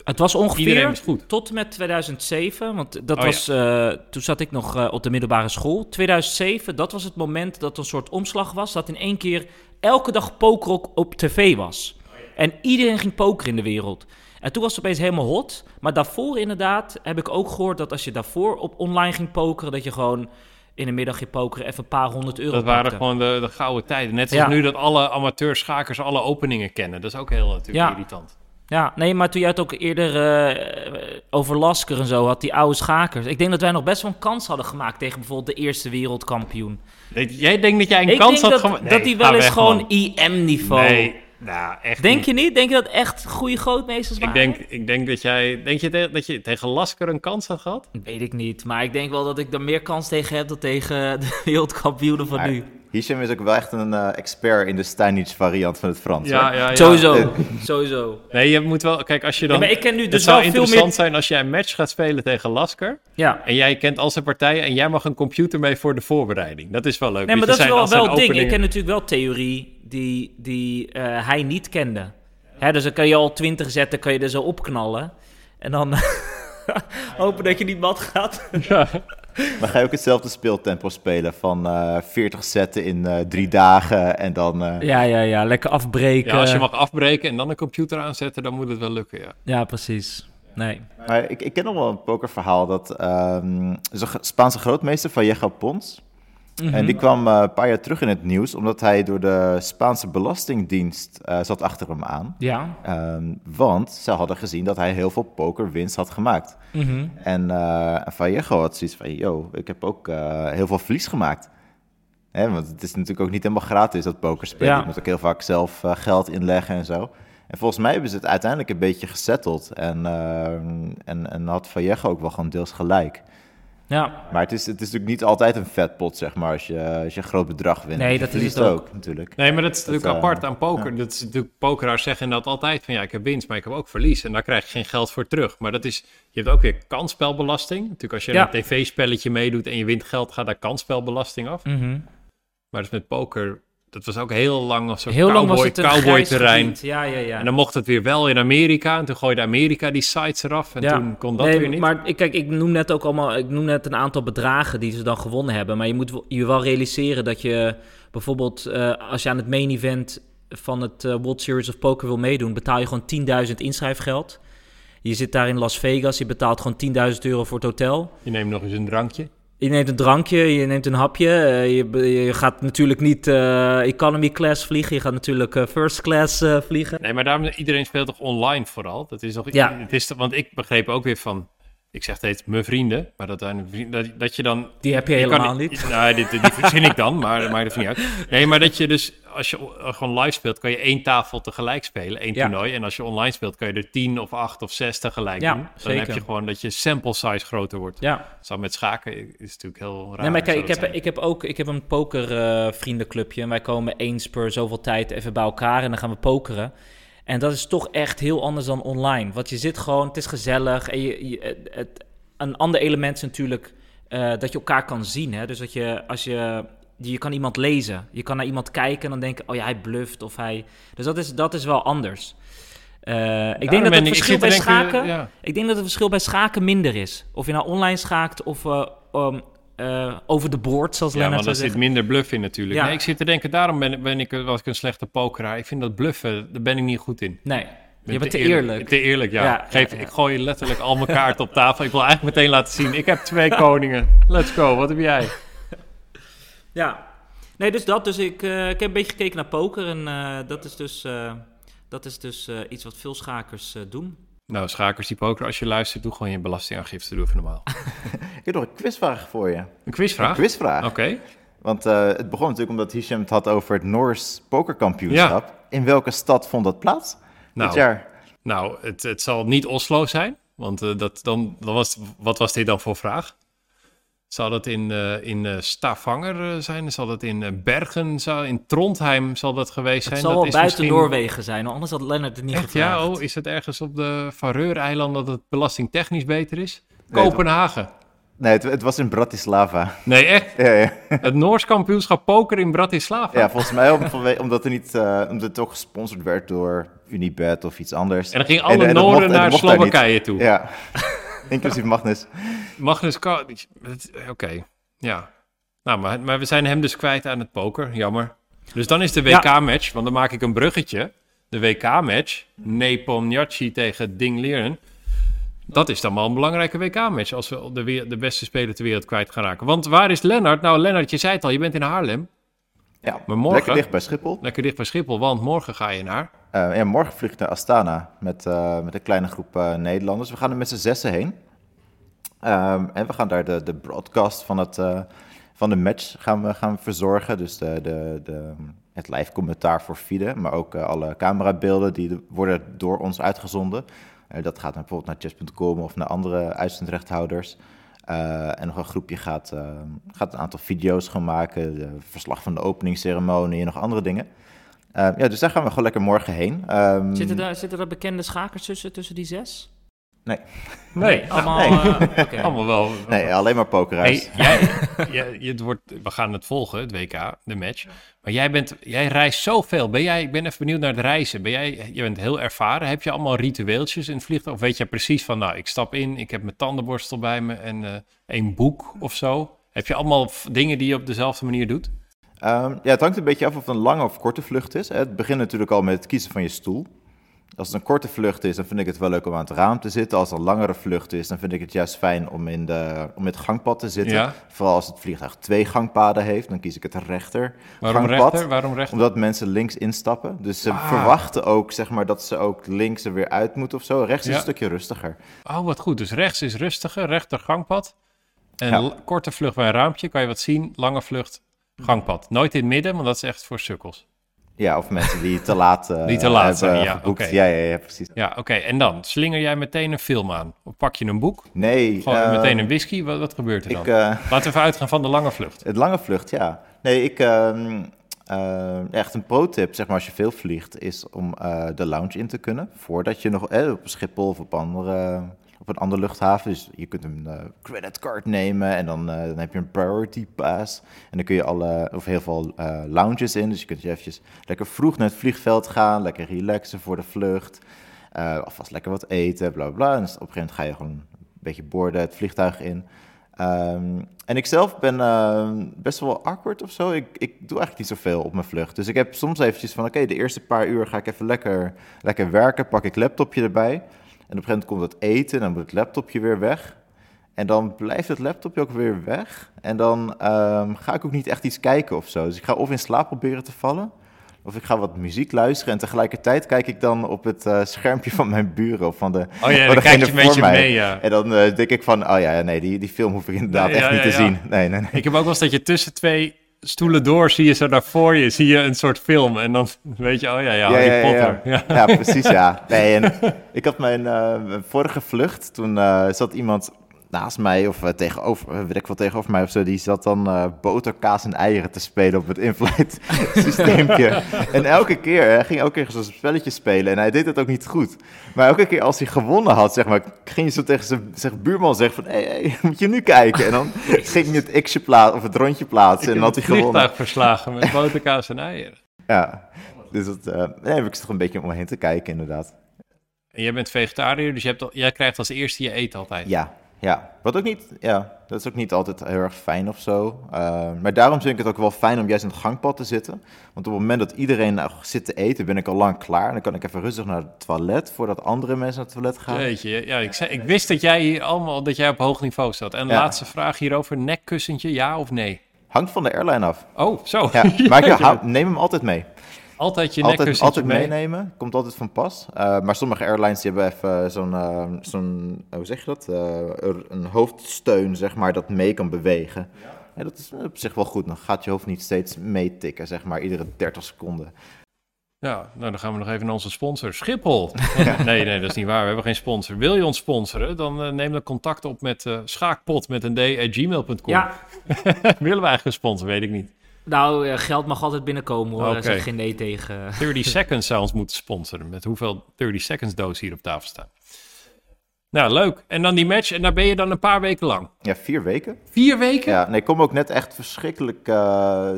Het was ongeveer was goed. tot en met 2007, want dat Oh, was, eh, toen zat ik nog eh, op de middelbare school. 2007, dat was het moment dat er een soort omslag was, dat in één keer elke dag poker op tv was. En iedereen ging pokeren in de wereld. En toen was het opeens helemaal hot. Maar daarvoor inderdaad heb ik ook gehoord dat als je daarvoor op online ging pokeren, dat je gewoon in de middag ging pokeren even een paar honderd euro Dat waren pakte. gewoon de, de gouden tijden. Net zoals Ja. nu dat alle amateurschakers alle openingen kennen. Dat is ook heel natuurlijk Ja. irritant. Ja, nee, maar toen jij het ook eerder eh, over Lasker en zo had, die oude schakers. Ik denk dat wij nog best wel een kans hadden gemaakt tegen bijvoorbeeld de eerste wereldkampioen. Jij denkt dat jij een ik kans had dat, gema- dat die ga wel eens gewoon. IM-niveau. Nee, nou echt Denk niet. je niet? Denk je dat echt goede grootmeesters Ik waren? denk, ik denk dat jij... Denk je te- dat je tegen Lasker een kans had gehad? Weet ik niet, maar ik denk wel dat ik er meer kans tegen heb dan tegen de wereldkampioenen van Maar nu. Hisham is ook wel echt een eh, expert in de Steinitz variant van het Frans. ja, ja. Sowieso, sowieso. Nee, je moet wel... Kijk, als je Ja, dan... maar ik ken nu het dus zou wel veel interessant meer... zijn als jij een match gaat spelen tegen Lasker. Ja, En jij kent al zijn partijen en jij mag een computer mee voor de voorbereiding. Dat is wel leuk. nee, maar dat je, is zijn- wel wel het ding. Ik ken natuurlijk wel theorie die, die eh, hij niet kende. Hè, dus dan kan je al 20 zetten, kan je er zo opknallen. En dan hopen dat je niet mat gaat. Ja. Maar ga je ook hetzelfde speeltempo spelen van eh 40 zetten in eh, drie dagen en dan... eh, Ja, ja, ja. Lekker afbreken. ja, als je mag afbreken en dan een computer aanzetten, dan moet het wel lukken, ja. Ja, precies. Nee. Maar ik, ik ken nog wel een pokerverhaal dat ehm zo'n Spaanse grootmeester Vallejo Pons... Mhm. En die kwam eh, een paar jaar terug in het nieuws omdat hij door de Spaanse Belastingdienst eh, zat achter hem aan. Ja. Ehm, want ze hadden gezien dat hij heel veel pokerwinst had gemaakt. Mhm. En eh Vallejo had zoiets van, yo, ik heb ook heel veel verlies gemaakt. Hè, want het is natuurlijk ook niet helemaal gratis, dat pokerspelen. Ja. Je moet ook heel vaak zelf geld inleggen en zo. En volgens mij hebben ze het uiteindelijk een beetje gesetteld. En, eh, en, en had Vallejo ook wel gewoon deels gelijk. Ja. Maar het is, het is natuurlijk niet altijd een vetpot, zeg maar, als je, als je een groot bedrag wint. Nee, dat is het ook. natuurlijk. Nee, maar dat is natuurlijk eh, apart aan poker. Dat is natuurlijk, pokeraars zeggen dat altijd van ja, ik heb winst, maar ik heb ook verlies. En daar krijg je geen geld voor terug. Maar dat is, je hebt ook weer kansspelbelasting. Natuurlijk als je Ja. een tv-spelletje meedoet en je wint geld, gaat daar kansspelbelasting af. Mhm. Maar dus met poker, dat was ook heel lang als zo'n Heel lang was cowboy, het een cowboy terrein. Ja, ja, ja. En dan mocht het weer wel in Amerika. En toen gooide Amerika die sites eraf. En Ja. toen kon dat nee, weer niet. Maar ik, kijk, ik noem net ook allemaal, ik noem net een aantal bedragen die ze dan gewonnen hebben. Maar je moet je wel realiseren dat je bijvoorbeeld, eh, als je aan het main event van het eh, World Series of Poker wil meedoen, betaal je gewoon 10.000 inschrijfgeld. Je zit daar in Las Vegas, je betaalt gewoon 10.000 euro voor het hotel. Je neemt nog eens een drankje. Je neemt een drankje, je neemt een hapje. eh, je, je gaat natuurlijk niet eh, economy class vliegen, je gaat natuurlijk eh, first class vliegen. Nee, maar daarom, iedereen speelt toch online vooral? Dat is toch, Ja. het is, want ik begreep ook weer van, ik zeg steeds mijn vrienden, maar dat, dat, dat je dan... Die heb je je kan helemaal niet. Nou, dit, die verzin ik dan, maar maakt het niet uit. Nee, maar dat je dus, als je o- gewoon live speelt, kan je één tafel tegelijk spelen, één Ja. toernooi. En als je online speelt, kan je er tien of acht of zes tegelijk Ja, doen. Dan zeker. heb je gewoon dat je sample size groter wordt. Ja. Zo met schaken is natuurlijk heel raar. Nee, maar kijk, ik heb, zijn. ik heb ook ik heb een poker eh, vriendenclubje en wij komen eens per zoveel tijd even bij elkaar en dan gaan we pokeren. En dat is toch echt heel anders dan online. Want je zit gewoon, het is gezellig en je, je- het, een ander element is natuurlijk eh, dat je elkaar kan zien. Hè? Dus dat je, als je, je kan iemand lezen, je kan naar iemand kijken en dan denken, oh ja, hij bluft of hij... Dus dat is, dat is wel anders. Eh, ik denk dat het ik- verschil bij denken, schaken... ja. Ik denk dat het verschil bij schaken minder is. Of je nou online schaakt of eh, um, eh, over de board, zoals Ja, Lennart want zou er zit zeggen. minder bluff in natuurlijk. Ja. Nee, ik zit te denken, daarom ben, ben ik, was ik een slechte pokeraar. Ik vind dat bluffen, daar ben ik niet goed in. Nee, ben je bent te eerlijk. Te eerlijk, ja. Ja, Geef. Ik gooi letterlijk al mijn kaarten op tafel. Ik wil eigenlijk meteen laten zien, ik heb twee koningen. Let's go, wat heb jij? Ja. Nee, dus dat. Dus ik, eh, ik heb een beetje gekeken naar poker en eh, dat is dus, dat is dus iets wat veel schakers doen. Nou, schakers die poker, als je luistert, doe gewoon je belastingaangifte, doe even normaal. Ik heb nog een quizvraag voor je. Een Een quizvraag? quizvraag. Oké. Want eh, het begon natuurlijk omdat Hisham het had over het Noors pokerkampioenschap. In welke stad vond dat plaats? Nou, Dit jaar. nou het, het zal niet Oslo zijn, want eh, dat, dan, dan was, wat was dit dan voor vraag? Zal dat in, eh, in eh, Stavanger eh, zijn? Zal dat in Bergen? Zal, in Trondheim zal dat geweest zijn? Het zal dat wel is buiten misschien- Noorwegen zijn, anders had Lennart het niet Echt, gevraagd. ja? Oh, is het ergens op de Faroe-eilanden dat het belastingtechnisch beter is? Nee, Kopenhagen. Nee, het, het was in Bratislava. Nee, echt? Ja, ja. Het Noors kampioenschap poker in Bratislava? ja volgens mij om- omdat, er niet, eh, omdat het ook gesponsord werd door Unibet of iets anders. En dan gingen En- alle en Noorden en naar. Slowakije toe. Ja, inclusief Magnus. Magnus Carlsen. Oké, ja. Nou, maar, maar we zijn hem dus kwijt aan het poker. Jammer. Dus dan is de Ja. WK-match, want dan maak ik een bruggetje. De WK-match, Nepomniachtchi tegen Ding Liren. Dat is dan wel een belangrijke WK-match als we de, weer- de beste speler ter wereld kwijt gaan raken. Want waar is Lennart? Nou, Lennart, je zei het al, je bent in Haarlem. Ja, Maar morgen- lekker dicht bij Schiphol. Lekker dicht bij Schiphol, want morgen ga je naar... Eh, morgen vlieg ik naar Astana met, eh, met een kleine groep eh, Nederlanders. We gaan er met z'n zessen heen. Ehm, en we gaan daar de, de broadcast van, het, van de match gaan we, gaan verzorgen. Dus de, de, de, het live commentaar voor FIDE, maar ook alle camerabeelden die de- worden door ons uitgezonden. Dat gaat bijvoorbeeld naar chess.com of naar andere uitzendrechthouders. En nog een groepje gaat, gaat een aantal video's gaan maken, verslag van de openingsceremonie en nog andere dingen. Eh, ja, dus daar gaan we gewoon lekker morgen heen. Ehm, Zitten, daar, zitten er bekende schakers tussen, tussen die zes? Nee, Allemaal, Nee. eh, oké. allemaal wel. Nee, alleen maar pokerhuis. Hey, jij, jij, je, het wordt, we gaan het volgen, het WK, de match. Maar jij, bent, jij reist zoveel. Ben jij, ik ben even benieuwd naar het reizen. Ben jij, je bent heel ervaren. Heb je allemaal ritueeltjes in het vliegtuig? Of weet je precies van, nou, ik stap in, ik heb mijn tandenborstel bij me en eh een boek of zo? Heb je allemaal dingen die je op dezelfde manier doet? Ehm, ja, het hangt een beetje af of het een lange of korte vlucht is. Het begint natuurlijk al met het kiezen van je stoel. Als het een korte vlucht is, dan vind ik het wel leuk om aan het raam te zitten. Als het een langere vlucht is, dan vind ik het juist fijn om in, de, om in het gangpad te zitten. Ja. Vooral als het vliegtuig twee gangpaden heeft, dan kies ik het rechter Waarom gangpad. rechter? Waarom rechter? Omdat mensen links instappen. Dus ze Ah. verwachten ook zeg maar, dat ze ook links er weer uit moeten of zo. Rechts is een stukje rustiger. Oh, wat goed. Dus rechts is rustiger, rechter gangpad. En Ja. korte vlucht bij een raampje, kan je wat zien. Lange vlucht, gangpad. Nooit in het midden, want dat is echt voor sukkels. Ja, of mensen die te laat, eh, Die te laat hebben zijn, ja, oké. Ja, ja, ja, precies. Ja, oké. En dan slinger jij meteen een film aan. Of pak je een boek? Nee, Gewoon eh, meteen een whisky? Wat, wat gebeurt er dan? ik, eh, Laten we even uitgaan van de lange vlucht. Het lange vlucht, ja. Nee, ik, ehm, eh, echt een pro-tip, zeg maar, als je veel vliegt, is om de lounge in te kunnen. Voordat je nog op Schiphol of op, andere, op een andere luchthaven. Dus je kunt een eh, creditcard nemen en dan, eh, dan heb je een priority pass. En dan kun je alle, of heel veel eh, lounges in. Dus je kunt je eventjes lekker vroeg naar het vliegveld gaan, lekker relaxen voor de vlucht. Alvast lekker wat eten, bla bla. En dus op een gegeven moment ga je gewoon een beetje boorden het vliegtuig in. Ehm, en ik zelf ben ehm, best wel awkward of zo. Ik, ik doe eigenlijk niet zoveel op mijn vlucht. Dus ik heb soms eventjes van, oké, de eerste paar uur ga ik even lekker, lekker werken. Pak ik laptopje erbij. En op een gegeven moment komt het eten en dan moet het laptopje weer weg. En dan blijft het laptopje ook weer weg. En dan ehm, ga ik ook niet echt iets kijken of zo. Dus ik ga of in slaap proberen te vallen... Of ik ga wat muziek luisteren en tegelijkertijd kijk ik dan op het eh, schermpje van mijn buren of van de, Oh ja, dan kijk je een beetje mij. mee, ja. En dan eh, denk ik van, oh ja, nee, die, die film hoef ik inderdaad Nee, echt ja, niet ja, te ja. zien. Nee, nee, nee. Ik heb ook wel eens dat je tussen twee stoelen door zie je zo naar voor je, zie je een soort film. En dan weet je, oh ja, ja, Harry Potter. Ja. Ja, precies, ja. Nee, en ik had mijn eh, vorige vlucht, toen eh, zat iemand naast mij of eh, tegenover, eh, weet ik wel, tegenover mij of zo, die zat dan eh boter, kaas en eieren te spelen op het in-flight systeempje. en elke keer, hij ging elke keer zo'n spelletje spelen en hij deed het ook niet goed. Maar elke keer als hij gewonnen had, zeg maar, ging je zo tegen zijn, zijn buurman zeggen van, hé, hey, hey, moet je nu kijken? En dan ging je het x'je plaatsen, of het rondje plaatsen en had hij gewonnen. vliegtuig verslagen met boterkaas en eieren. Ja, dus dat, nee, heb ik toch een beetje om me heen te kijken, inderdaad. En jij bent vegetariër, dus je hebt al, jij krijgt als eerste je eten altijd. Ja, ja. Wat ook niet, ja, dat is ook niet altijd heel erg fijn of zo. Uh, maar daarom vind ik het ook wel fijn om juist in het gangpad te zitten. Want op het moment dat iedereen nou zit te eten, ben ik al lang klaar. En dan kan ik even rustig naar het toilet, voordat andere mensen naar het toilet gaan. Jeetje, ja, ik, zei, ik wist dat jij hier allemaal, dat jij op hoog niveau zat. En de Ja. laatste vraag hierover, nekkussentje, ja of nee? Hangt van de airline af. Oh, zo. Ja, maar ik neem hem altijd mee. Altijd je Altijd, altijd mee. meenemen, komt altijd van pas. Uh, maar sommige airlines die hebben even zo'n, uh, zo'n hoe zeg je dat, uh, een hoofdsteun, zeg maar, dat mee kan bewegen. Ja. dat is op zich wel goed. Dan gaat je hoofd niet steeds meetikken, zeg maar, iedere 30 seconden. Ja, nou dan gaan we nog even naar onze sponsor, Schiphol. Nee, nee, dat is niet waar. We hebben geen sponsor. Wil je ons sponsoren, dan uh, neem dan contact op met uh, schaakpot met een d at gmail.com. Ja. Willen we eigenlijk een sponsor? Weet ik niet. Nou, uh, geld mag altijd binnenkomen hoor. Okay. Zeg geen nee tegen. 30 Seconds zou ons moeten sponsoren. Met hoeveel 30 Seconds doos hier op tafel staan. Nou, leuk. En dan die match en daar ben je dan een paar weken lang. Ja, vier weken. Vier weken? Ja, nee, ik kom ook net echt verschrikkelijk. eh,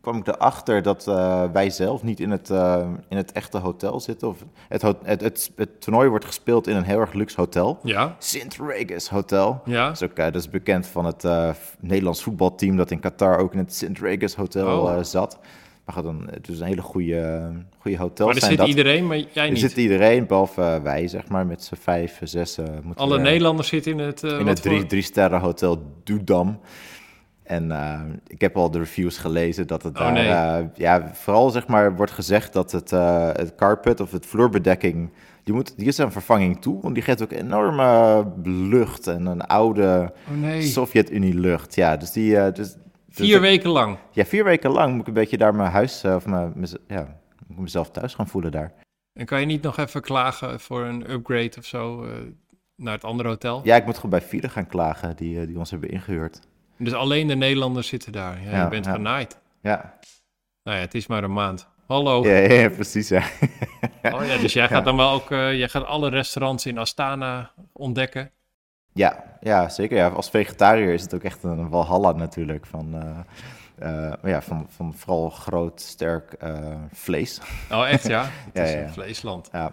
kwam ik erachter dat eh, wij zelf niet in het, eh, in het echte hotel zitten. Of het, ho- het, het, het toernooi wordt gespeeld in een heel erg luxe hotel. Ja. Sint Regis Hotel. Ja. Dat is, ook, dat is bekend van het Nederlands voetbalteam dat in Qatar ook in het Sint Regis Hotel Oh. zat. Maar dan, het is een hele goede, goede hotel. Maar er zit iedereen, maar jij Er niet. zit iedereen, behalve eh, wij, zeg maar, met z'n vijf, zes. moeten Alle we- Nederlanders zitten in het... eh, in het drie, voor- drie sterren hotel Dudam. En eh, ik heb al de reviews gelezen dat het Oh, daar, nee. eh, ja, vooral zeg maar wordt gezegd dat het, het carpet of het vloerbedekking, die, moet, die is een vervanging toe, want die geeft ook enorme lucht en een oude Oh nee. Sovjet-Unie lucht. Ja, dus die, eh, dus, dus Vier ik- weken lang. Ja, vier weken lang moet ik een beetje daar mijn huis, eh, of mijn, ja, moet mezelf thuis gaan voelen daar. En kan je niet nog even klagen voor een upgrade of zo eh, naar het andere hotel? Ja, ik moet gewoon bij Fide gaan klagen, die, eh, die ons hebben ingehuurd. Dus alleen de Nederlanders zitten daar. Ja, Ja, je bent ja. genaaid. Ja, Nou ja, het is maar een maand. Hallo. ja, precies, ja. Oh ja, dus jij gaat dan wel ook, jij gaat alle restaurants in Astana ontdekken. Ja, ja, zeker. Ja. Als vegetariër is het ook echt een walhalla natuurlijk. Van, eh, eh, ja, van, van vooral groot, sterk eh, vlees. Oh echt ja? Het Ja, is ja, een vleesland. Ja.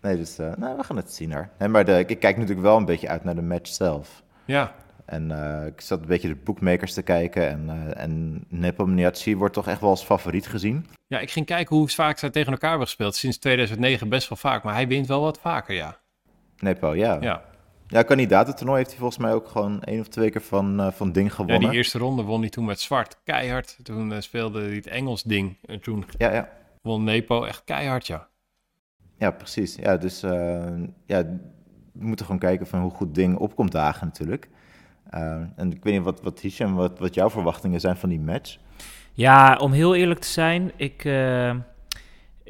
Nee, dus nou, we gaan het zien hoor. Nee, maar de, ik kijk natuurlijk wel een beetje uit naar de match zelf. Ja, En ik zat een beetje de bookmakers te kijken. En, en Nepomniachtchi wordt toch echt wel als favoriet gezien. ja, ik ging kijken hoe vaak zij tegen elkaar hebben gespeeld. Sinds 2009 best wel vaak, maar hij wint wel wat vaker, ja. Nepo, ja. Ja, Ja, kandidatentoernooi heeft hij volgens mij ook gewoon één of twee keer van, eh, van Ding ja gewonnen. die eerste ronde won hij toen met zwart, keihard. Toen eh, speelde hij het Engels ding en toen ja, ja. won Nepo echt keihard, ja. Ja, precies. Ja, dus eh, ja, we moeten gewoon kijken van hoe goed Ding opkomt dagen natuurlijk. Eh, en ik weet niet wat, wat Hisham, wat, wat jouw verwachtingen zijn van die match. Ja, om heel eerlijk te zijn, ik, eh,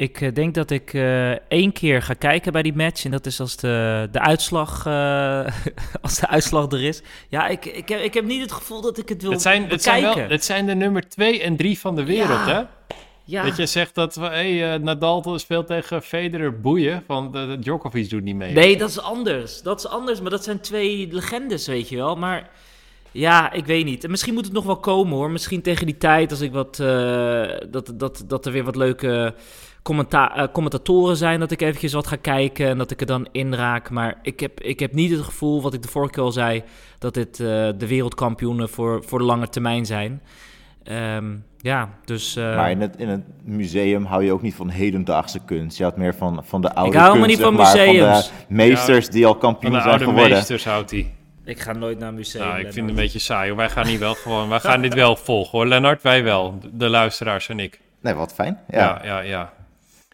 ik eh, denk dat ik eh, één keer ga kijken bij die match. En dat is als de, de, uitslag, eh, als de uitslag er is. Ja, ik, ik, heb, ik heb niet het gevoel dat ik het wil Het zijn, het, zijn bekijken. wel, het zijn de nummer 2 en 3 van de wereld, Ja. hè? ja. Dat je zegt dat hey, eh, Nadal speelt tegen Federer boeien, van de, de Djokovic doet niet mee. Nee, dat is anders. Dat is anders, maar dat zijn twee legendes, weet je wel. Maar ja, ik weet niet. En misschien moet het nog wel komen hoor. Misschien tegen die tijd, als ik wat. eh, dat, dat, dat er weer wat leuke commenta eh, commentatoren zijn. Dat ik eventjes wat ga kijken en dat ik er dan inraak. Maar ik heb, ik heb niet het gevoel, wat ik de vorige keer al zei. dat dit eh, de wereldkampioenen voor, voor de lange termijn zijn. Ehm, ja, dus. eh, maar in het, in het museum hou je ook niet van hedendaagse kunst. Je houdt meer van, van de oude hou helemaal kunst, niet van museums. Van de meesters die al Van kampioen de zijn oude geworden. meesters houdt hij. ik ga nooit naar een museum. Nou, ik vind het een beetje saai. hoor. Wij gaan hier wel gewoon, wij gaan dit wel volgen hoor. Lennart, wij wel. De luisteraars en ik. Nee, wat fijn. Ja. Ja, ja, ja.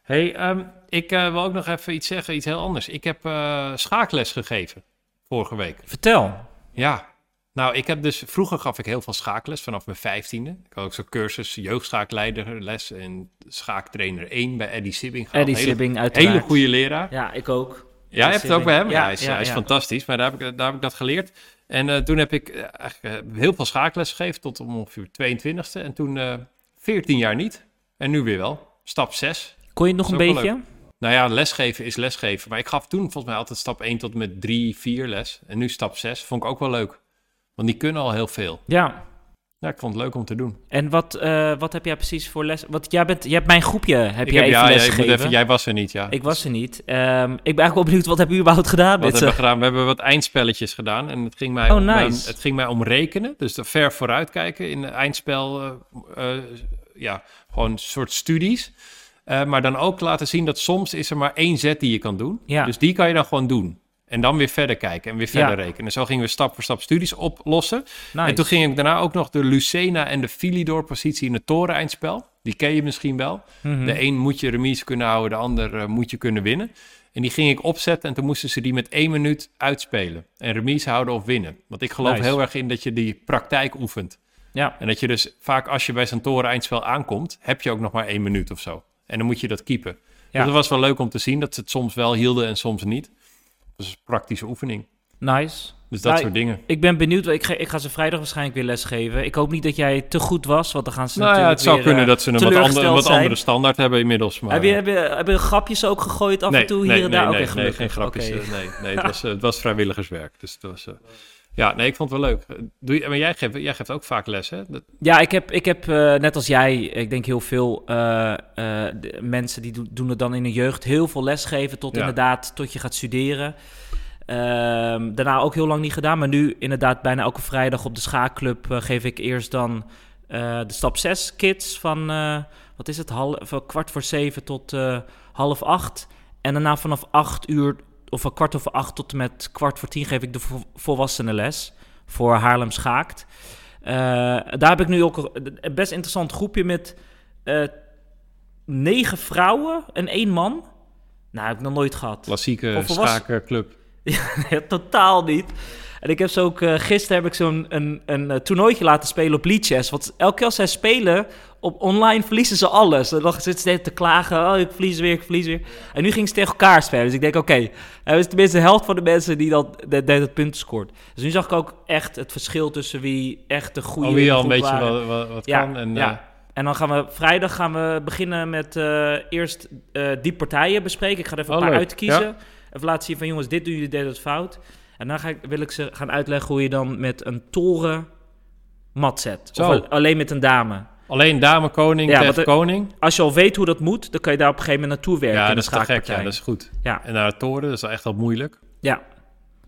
Hey, ehm, ik eh, wil ook nog even iets zeggen, iets heel anders. Ik heb eh, schaakles gegeven vorige week. Vertel. Ja. Nou, ik heb dus, vroeger gaf ik heel veel schaakles vanaf mijn vijftiende. Ik had ook zo'n cursus jeugdschaakleiderles en schaaktrainer 1 bij Eddie Sibbing gehad. Eddie hele, Sibbing, uiteraard. Hele goede leraar. Ja, ik ook. Ja, je hebt het ook bij hem? Ja, hij is, ja, hij is ja. fantastisch. Maar daar heb ik, daar heb ik dat geleerd. En eh, toen heb ik eigenlijk heel veel schaakles gegeven tot ongeveer 22e. En toen eh 14 jaar niet. En nu weer wel. Stap 6. Kon je het nog een beetje? Nou ja, lesgeven is lesgeven. Maar ik gaf toen volgens mij altijd stap 1 tot met 3, 4 les. En nu stap 6. Vond ik ook wel leuk. Want die kunnen al heel veel. Ja. Ja, ik vond het leuk om te doen. En wat, eh, wat heb jij precies voor les? Want jij, bent, jij hebt mijn groepje, heb ik jij heb, even ja, les gegeven. even, jij was er niet, ja. Ik was er niet. Ehm, ik ben eigenlijk wel benieuwd, wat hebben jullie überhaupt gedaan? Wat hebben we eh, gedaan? We hebben wat eindspelletjes gedaan. En het ging mij, Oh, om, nice. eh, het ging mij om rekenen. Dus de ver vooruitkijken in de eindspel. eh, eh, ja, gewoon een soort studies. Eh, maar dan ook laten zien dat soms is er maar één zet die je kan doen. Ja. Dus die kan je dan gewoon doen. En dan weer verder kijken en weer verder Ja. rekenen. En zo gingen we stap voor stap studies oplossen. nice. En toen ging ik daarna ook nog de Lucena en de Philidor-positie in het toren-eindspel. Die ken je misschien wel. Mhm. De een moet je remise kunnen houden, de ander eh, moet je kunnen winnen. En die ging ik opzetten en toen moesten ze die met één minuut uitspelen. En remise houden of winnen. Want ik geloof Nice. heel erg in dat je die praktijk oefent. Ja, En dat je dus vaak als je bij zo'n toren-eindspel aankomt, heb je ook nog maar één minuut of zo. En dan moet je dat keepen. Ja. Dus dat was wel leuk om te zien dat ze het soms wel hielden en soms niet. Dat is een praktische oefening. nice. Dus dat Nou, soort dingen. Ik ben benieuwd. Ik ga, ik ga ze vrijdag waarschijnlijk weer lesgeven. Ik hoop niet dat jij te goed was, want dan gaan ze Nou ja, natuurlijk het zou kunnen eh, dat ze een wat, andere, wat andere standaard hebben inmiddels. Maar, Heb je, heb, je, heb je grapjes ook gegooid af nee, en toe nee, hier en nee, daar? nee, Oké, nee, geen grapjes. Eh, Nee, nee het, was, eh, het was vrijwilligerswerk. Dus het was, ja, nee, ik vond het wel leuk. Doe je, maar jij geeft, jij geeft ook vaak les, hè? Dat, Ja, ik heb, ik heb eh, net als jij, ik denk heel veel eh, eh, mensen die doen, doen het dan in de jeugd heel veel lesgeven tot Ja. inderdaad tot je gaat studeren. Ehm, daarna ook heel lang niet gedaan, maar nu inderdaad bijna elke vrijdag op de schaakclub geef ik eerst dan de stap 6 kids van, wat is het, half, van kwart voor zeven tot half acht. En daarna vanaf acht uur, of van kwart over acht tot en met kwart voor tien geef ik de vo- volwassenenles voor Haarlem Schaakt. Eh, daar heb ik nu ook een best interessant groepje met eh, negen vrouwen en één man. Nou, heb ik nog nooit gehad. klassieke schakerclub. Nee, totaal niet. En ik heb ze ook, eh, gisteren heb ik zo'n een, een, toernooitje laten spelen op Chess. Want elke keer als zij spelen, op online verliezen ze alles. Dan zitten ze te klagen, oh ik verlies weer, ik verlies weer. En nu ging ze tegen elkaar spelen. Dus ik denk, oké, er is tenminste de helft van de mensen die de, de, het punt scoort. Dus nu zag ik ook echt het verschil tussen wie echt de goede Al wie al een beetje wat, wat, wat Ja, kan. En, ja. eh, En dan gaan we vrijdag gaan we beginnen met eh, eerst eh, die partijen bespreken. Ik ga er even Oh, een paar leuk. uitkiezen. Even laten zien van jongens, dit doen jullie, dit is fout. En dan ga ik, wil ik ze gaan uitleggen hoe je dan met een toren mat zet. Zo. Of al- alleen met een dame. Alleen dame, koning, Ja, koning. Als je al weet hoe dat moet, dan kan je daar op een gegeven moment naartoe werken Ja, dat is te gek. Ja, dat is goed. ja, En naar de toren, dat is echt wel moeilijk. ja, Maar het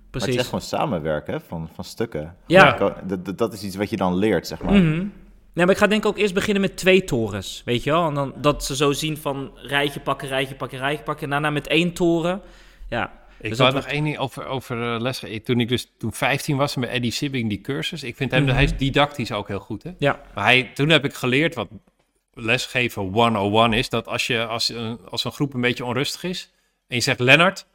is precies. echt gewoon samenwerken hè, van, van stukken. Ja. Dat, is iets wat je dan leert, zeg maar. Mhm. Nee, maar ik ga denk ik ook eerst beginnen met twee torens, weet je wel? En dan dat ze zo zien van rijtje pakken, rijtje pakken, rijtje pakken. En daarna met één toren. Ja, Ik Dus dat nog één ding over, over eh, lesgeven. Toen ik dus toen 15 was met Eddie Sibbing, die cursus. Ik vind hem, Mhm. hij is didactisch ook heel goed. Hè? ja, Maar hij, toen heb ik geleerd wat lesgeven 101 is. Dat als, je, als, een, als een groep een beetje onrustig is. En je zegt, Lennart,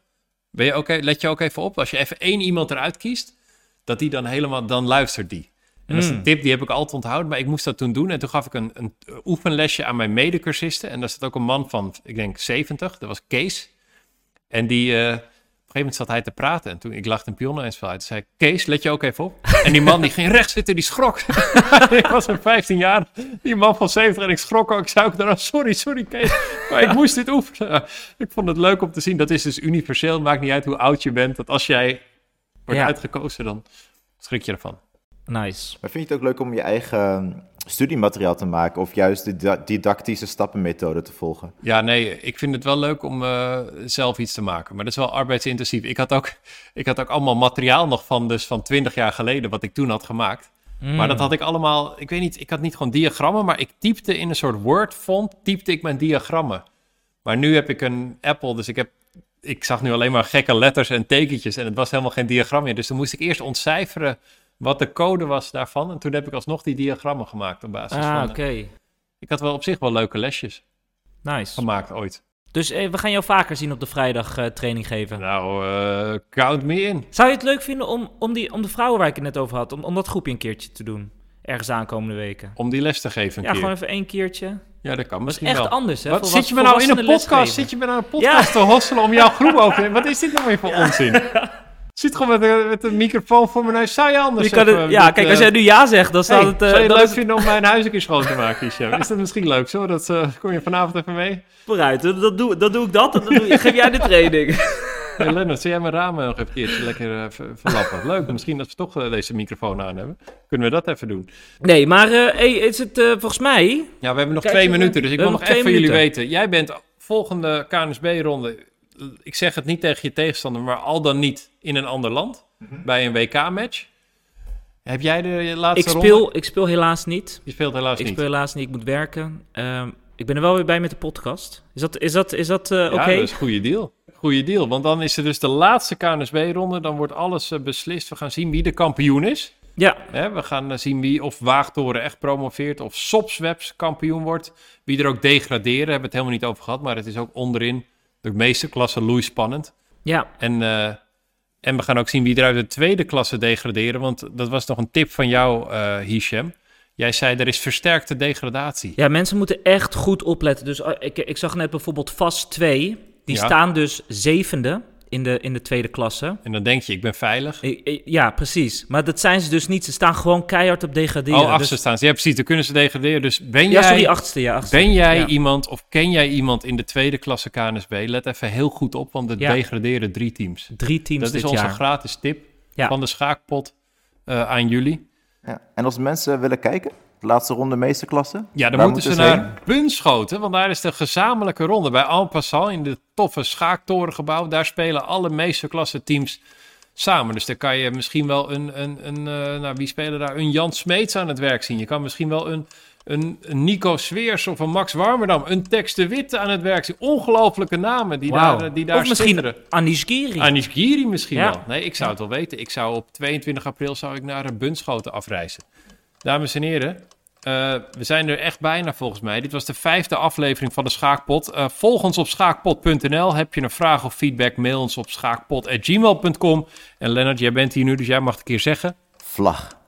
ben je oké? let je ook even op. Als je even één iemand eruit kiest. Dat die dan helemaal, dan luistert die. En dat is Mm. een tip, die heb ik altijd onthouden. Maar ik moest dat toen doen. En toen gaf ik een, een oefenlesje aan mijn medecursisten. En daar zat ook een man van, ik denk 70. Dat was Kees. En die... eh, een gegeven moment zat hij te praten en toen ik lag een pion eens uit. zei Kees, let je ook even op. En die man die ging rechts zitten, die schrok. ik was een 15 jaar, die man van 70 en ik schrok ook. Ik zei ook daarna, sorry, sorry Kees, maar ik moest dit oefenen. ik vond het leuk om te zien, dat is dus universeel. Het maakt niet uit hoe oud je bent, dat als jij wordt Ja. uitgekozen, dan schrik je ervan. nice. Maar vind je het ook leuk om je eigen studiemateriaal te maken of juist de da- didactische stappenmethode te volgen? Ja, nee, ik vind het wel leuk om eh, zelf iets te maken. Maar dat is wel arbeidsintensief. Ik had ook, ik had ook allemaal materiaal nog van, dus van 20 jaar geleden, wat ik toen had gemaakt. Mm. Maar dat had ik allemaal, ik weet niet, ik had niet gewoon diagrammen, maar ik typte in een soort Word-font, typte ik mijn diagrammen. Maar nu heb ik een Apple, dus ik heb, ik zag nu alleen maar gekke letters en tekentjes en het was helemaal geen diagram meer. Dus toen moest ik eerst ontcijferen wat de code was daarvan. En toen heb ik alsnog die diagrammen gemaakt op basis Ah, van... oké. eh, Ik had wel op zich wel leuke lesjes Nice. gemaakt ooit. Dus eh, we gaan jou vaker zien op de vrijdag eh, training geven. Nou, eh, count me in. Zou je het leuk vinden om, om, die, om de vrouwen waar ik het net over had, om, om dat groepje een keertje te doen? Ergens aankomende weken. Om die les te geven een Ja, keer. gewoon even één keertje. Ja, dat kan Dat is misschien echt wel. anders, hè? Wat, volwas- zit je me nou in een podcast? lesgeven. Zit je me nou een podcast te hosselen om jouw groep over... Wat is dit nou weer voor onzin? Zit gewoon met, een- met een microfoon voor mijn neus. Zou je anders Je het- ja, kijk, eh, als jij nu ja zegt, dan staat hey, het... eh, zou je het leuk is vinden om mijn huis een keer schoon te maken, Hichem? Is dat misschien leuk zo? Dat, eh, kom je vanavond even mee? vooruit. Dan, doe, dan doe ik dat en dan doe, geef jij de training. Hey, Lennart, zou jij mijn ramen nog even een keertje lekker eh, ver- verlappen? Leuk, misschien als we toch eh, deze microfoon aan hebben. Kunnen we dat even doen? Nee, maar eh, hey, is het eh, volgens mij... Ja, we hebben nog Kijk, twee we- minuten, dus ik wil nog even van jullie weten. Jij bent volgende KNSB-ronde, ik zeg het niet tegen je tegenstander, maar al dan niet in een ander land, bij een WK-match. Heb jij de laatste Ik ronde? speel, ik speel helaas niet. Je speelt helaas Ik niet. speel helaas niet, ik moet werken. Ehm, ik ben er wel weer bij met de podcast. Is dat, is dat, is dat eh, Ja, oké? dat is een goede deal. Goede deal, want dan is er dus de laatste KNSB-ronde. Dan wordt alles eh, beslist. We gaan zien wie de kampioen is. Ja, Hè, we gaan eh, zien wie of Waagtoren echt promoveert of Sopswebs kampioen wordt. Wie er ook degraderen, hebben we het helemaal niet over gehad. Maar het is ook onderin de meeste klassen loei spannend. ja. En, eh, en we gaan ook zien wie er uit de tweede klasse degraderen. Want dat was nog een tip van jou, eh Hichem. Jij zei er is versterkte degradatie. Ja, mensen moeten echt goed opletten. Dus eh, ik, ik zag net bijvoorbeeld vast 2. Die Ja. staan dus zevende in de, in de tweede klasse. En dan denk je, ik ben veilig. Ja, precies. Maar dat zijn ze dus niet. Ze staan gewoon keihard op degraderen. Oh, achtste dus... staan ze. Ja, precies. Dan kunnen ze degraderen. Dus ben ja, jij... sorry, achtste, ja, achtste. Ben jij iemand of ken jij iemand in de tweede klasse KNSB? Let even heel goed op, want er Ja. degraderen drie teams. Drie teams Dat dit is onze jaar. gratis tip Ja. van de schaakpot eh, aan jullie. Ja. En als mensen willen kijken, de laatste ronde meesterklasse. Ja, dan moeten ze heen? naar Bunschoten, want daar is de gezamenlijke ronde. Bij En Passant in de toffe schaaktorengebouw. Daar spelen alle meesterklasse teams samen. Dus daar kan je misschien wel een, een, een eh, nou wie spelen daar? Een Jan Smeets aan het werk zien. Je kan misschien wel een, een, een Nico Sweers of een Max Warmerdam, een Tex de Witte aan het werk zien. Ongelooflijke namen die daar, die daar Of misschien. Anish Giri. Anish Giri misschien Ja. wel. Nee, ik zou het wel weten. Ik zou op 22 april zou ik naar Bunschoten afreizen. Dames en heren, eh, we zijn er echt bijna volgens mij. Dit was de vijfde aflevering van de Schaakpot. Eh, volg ons op schaakpot.nl. Heb je een vraag of feedback, mail ons op schaakpot.gmail.com. En Lennart, jij bent hier nu, dus jij mag het een keer zeggen. Vlag.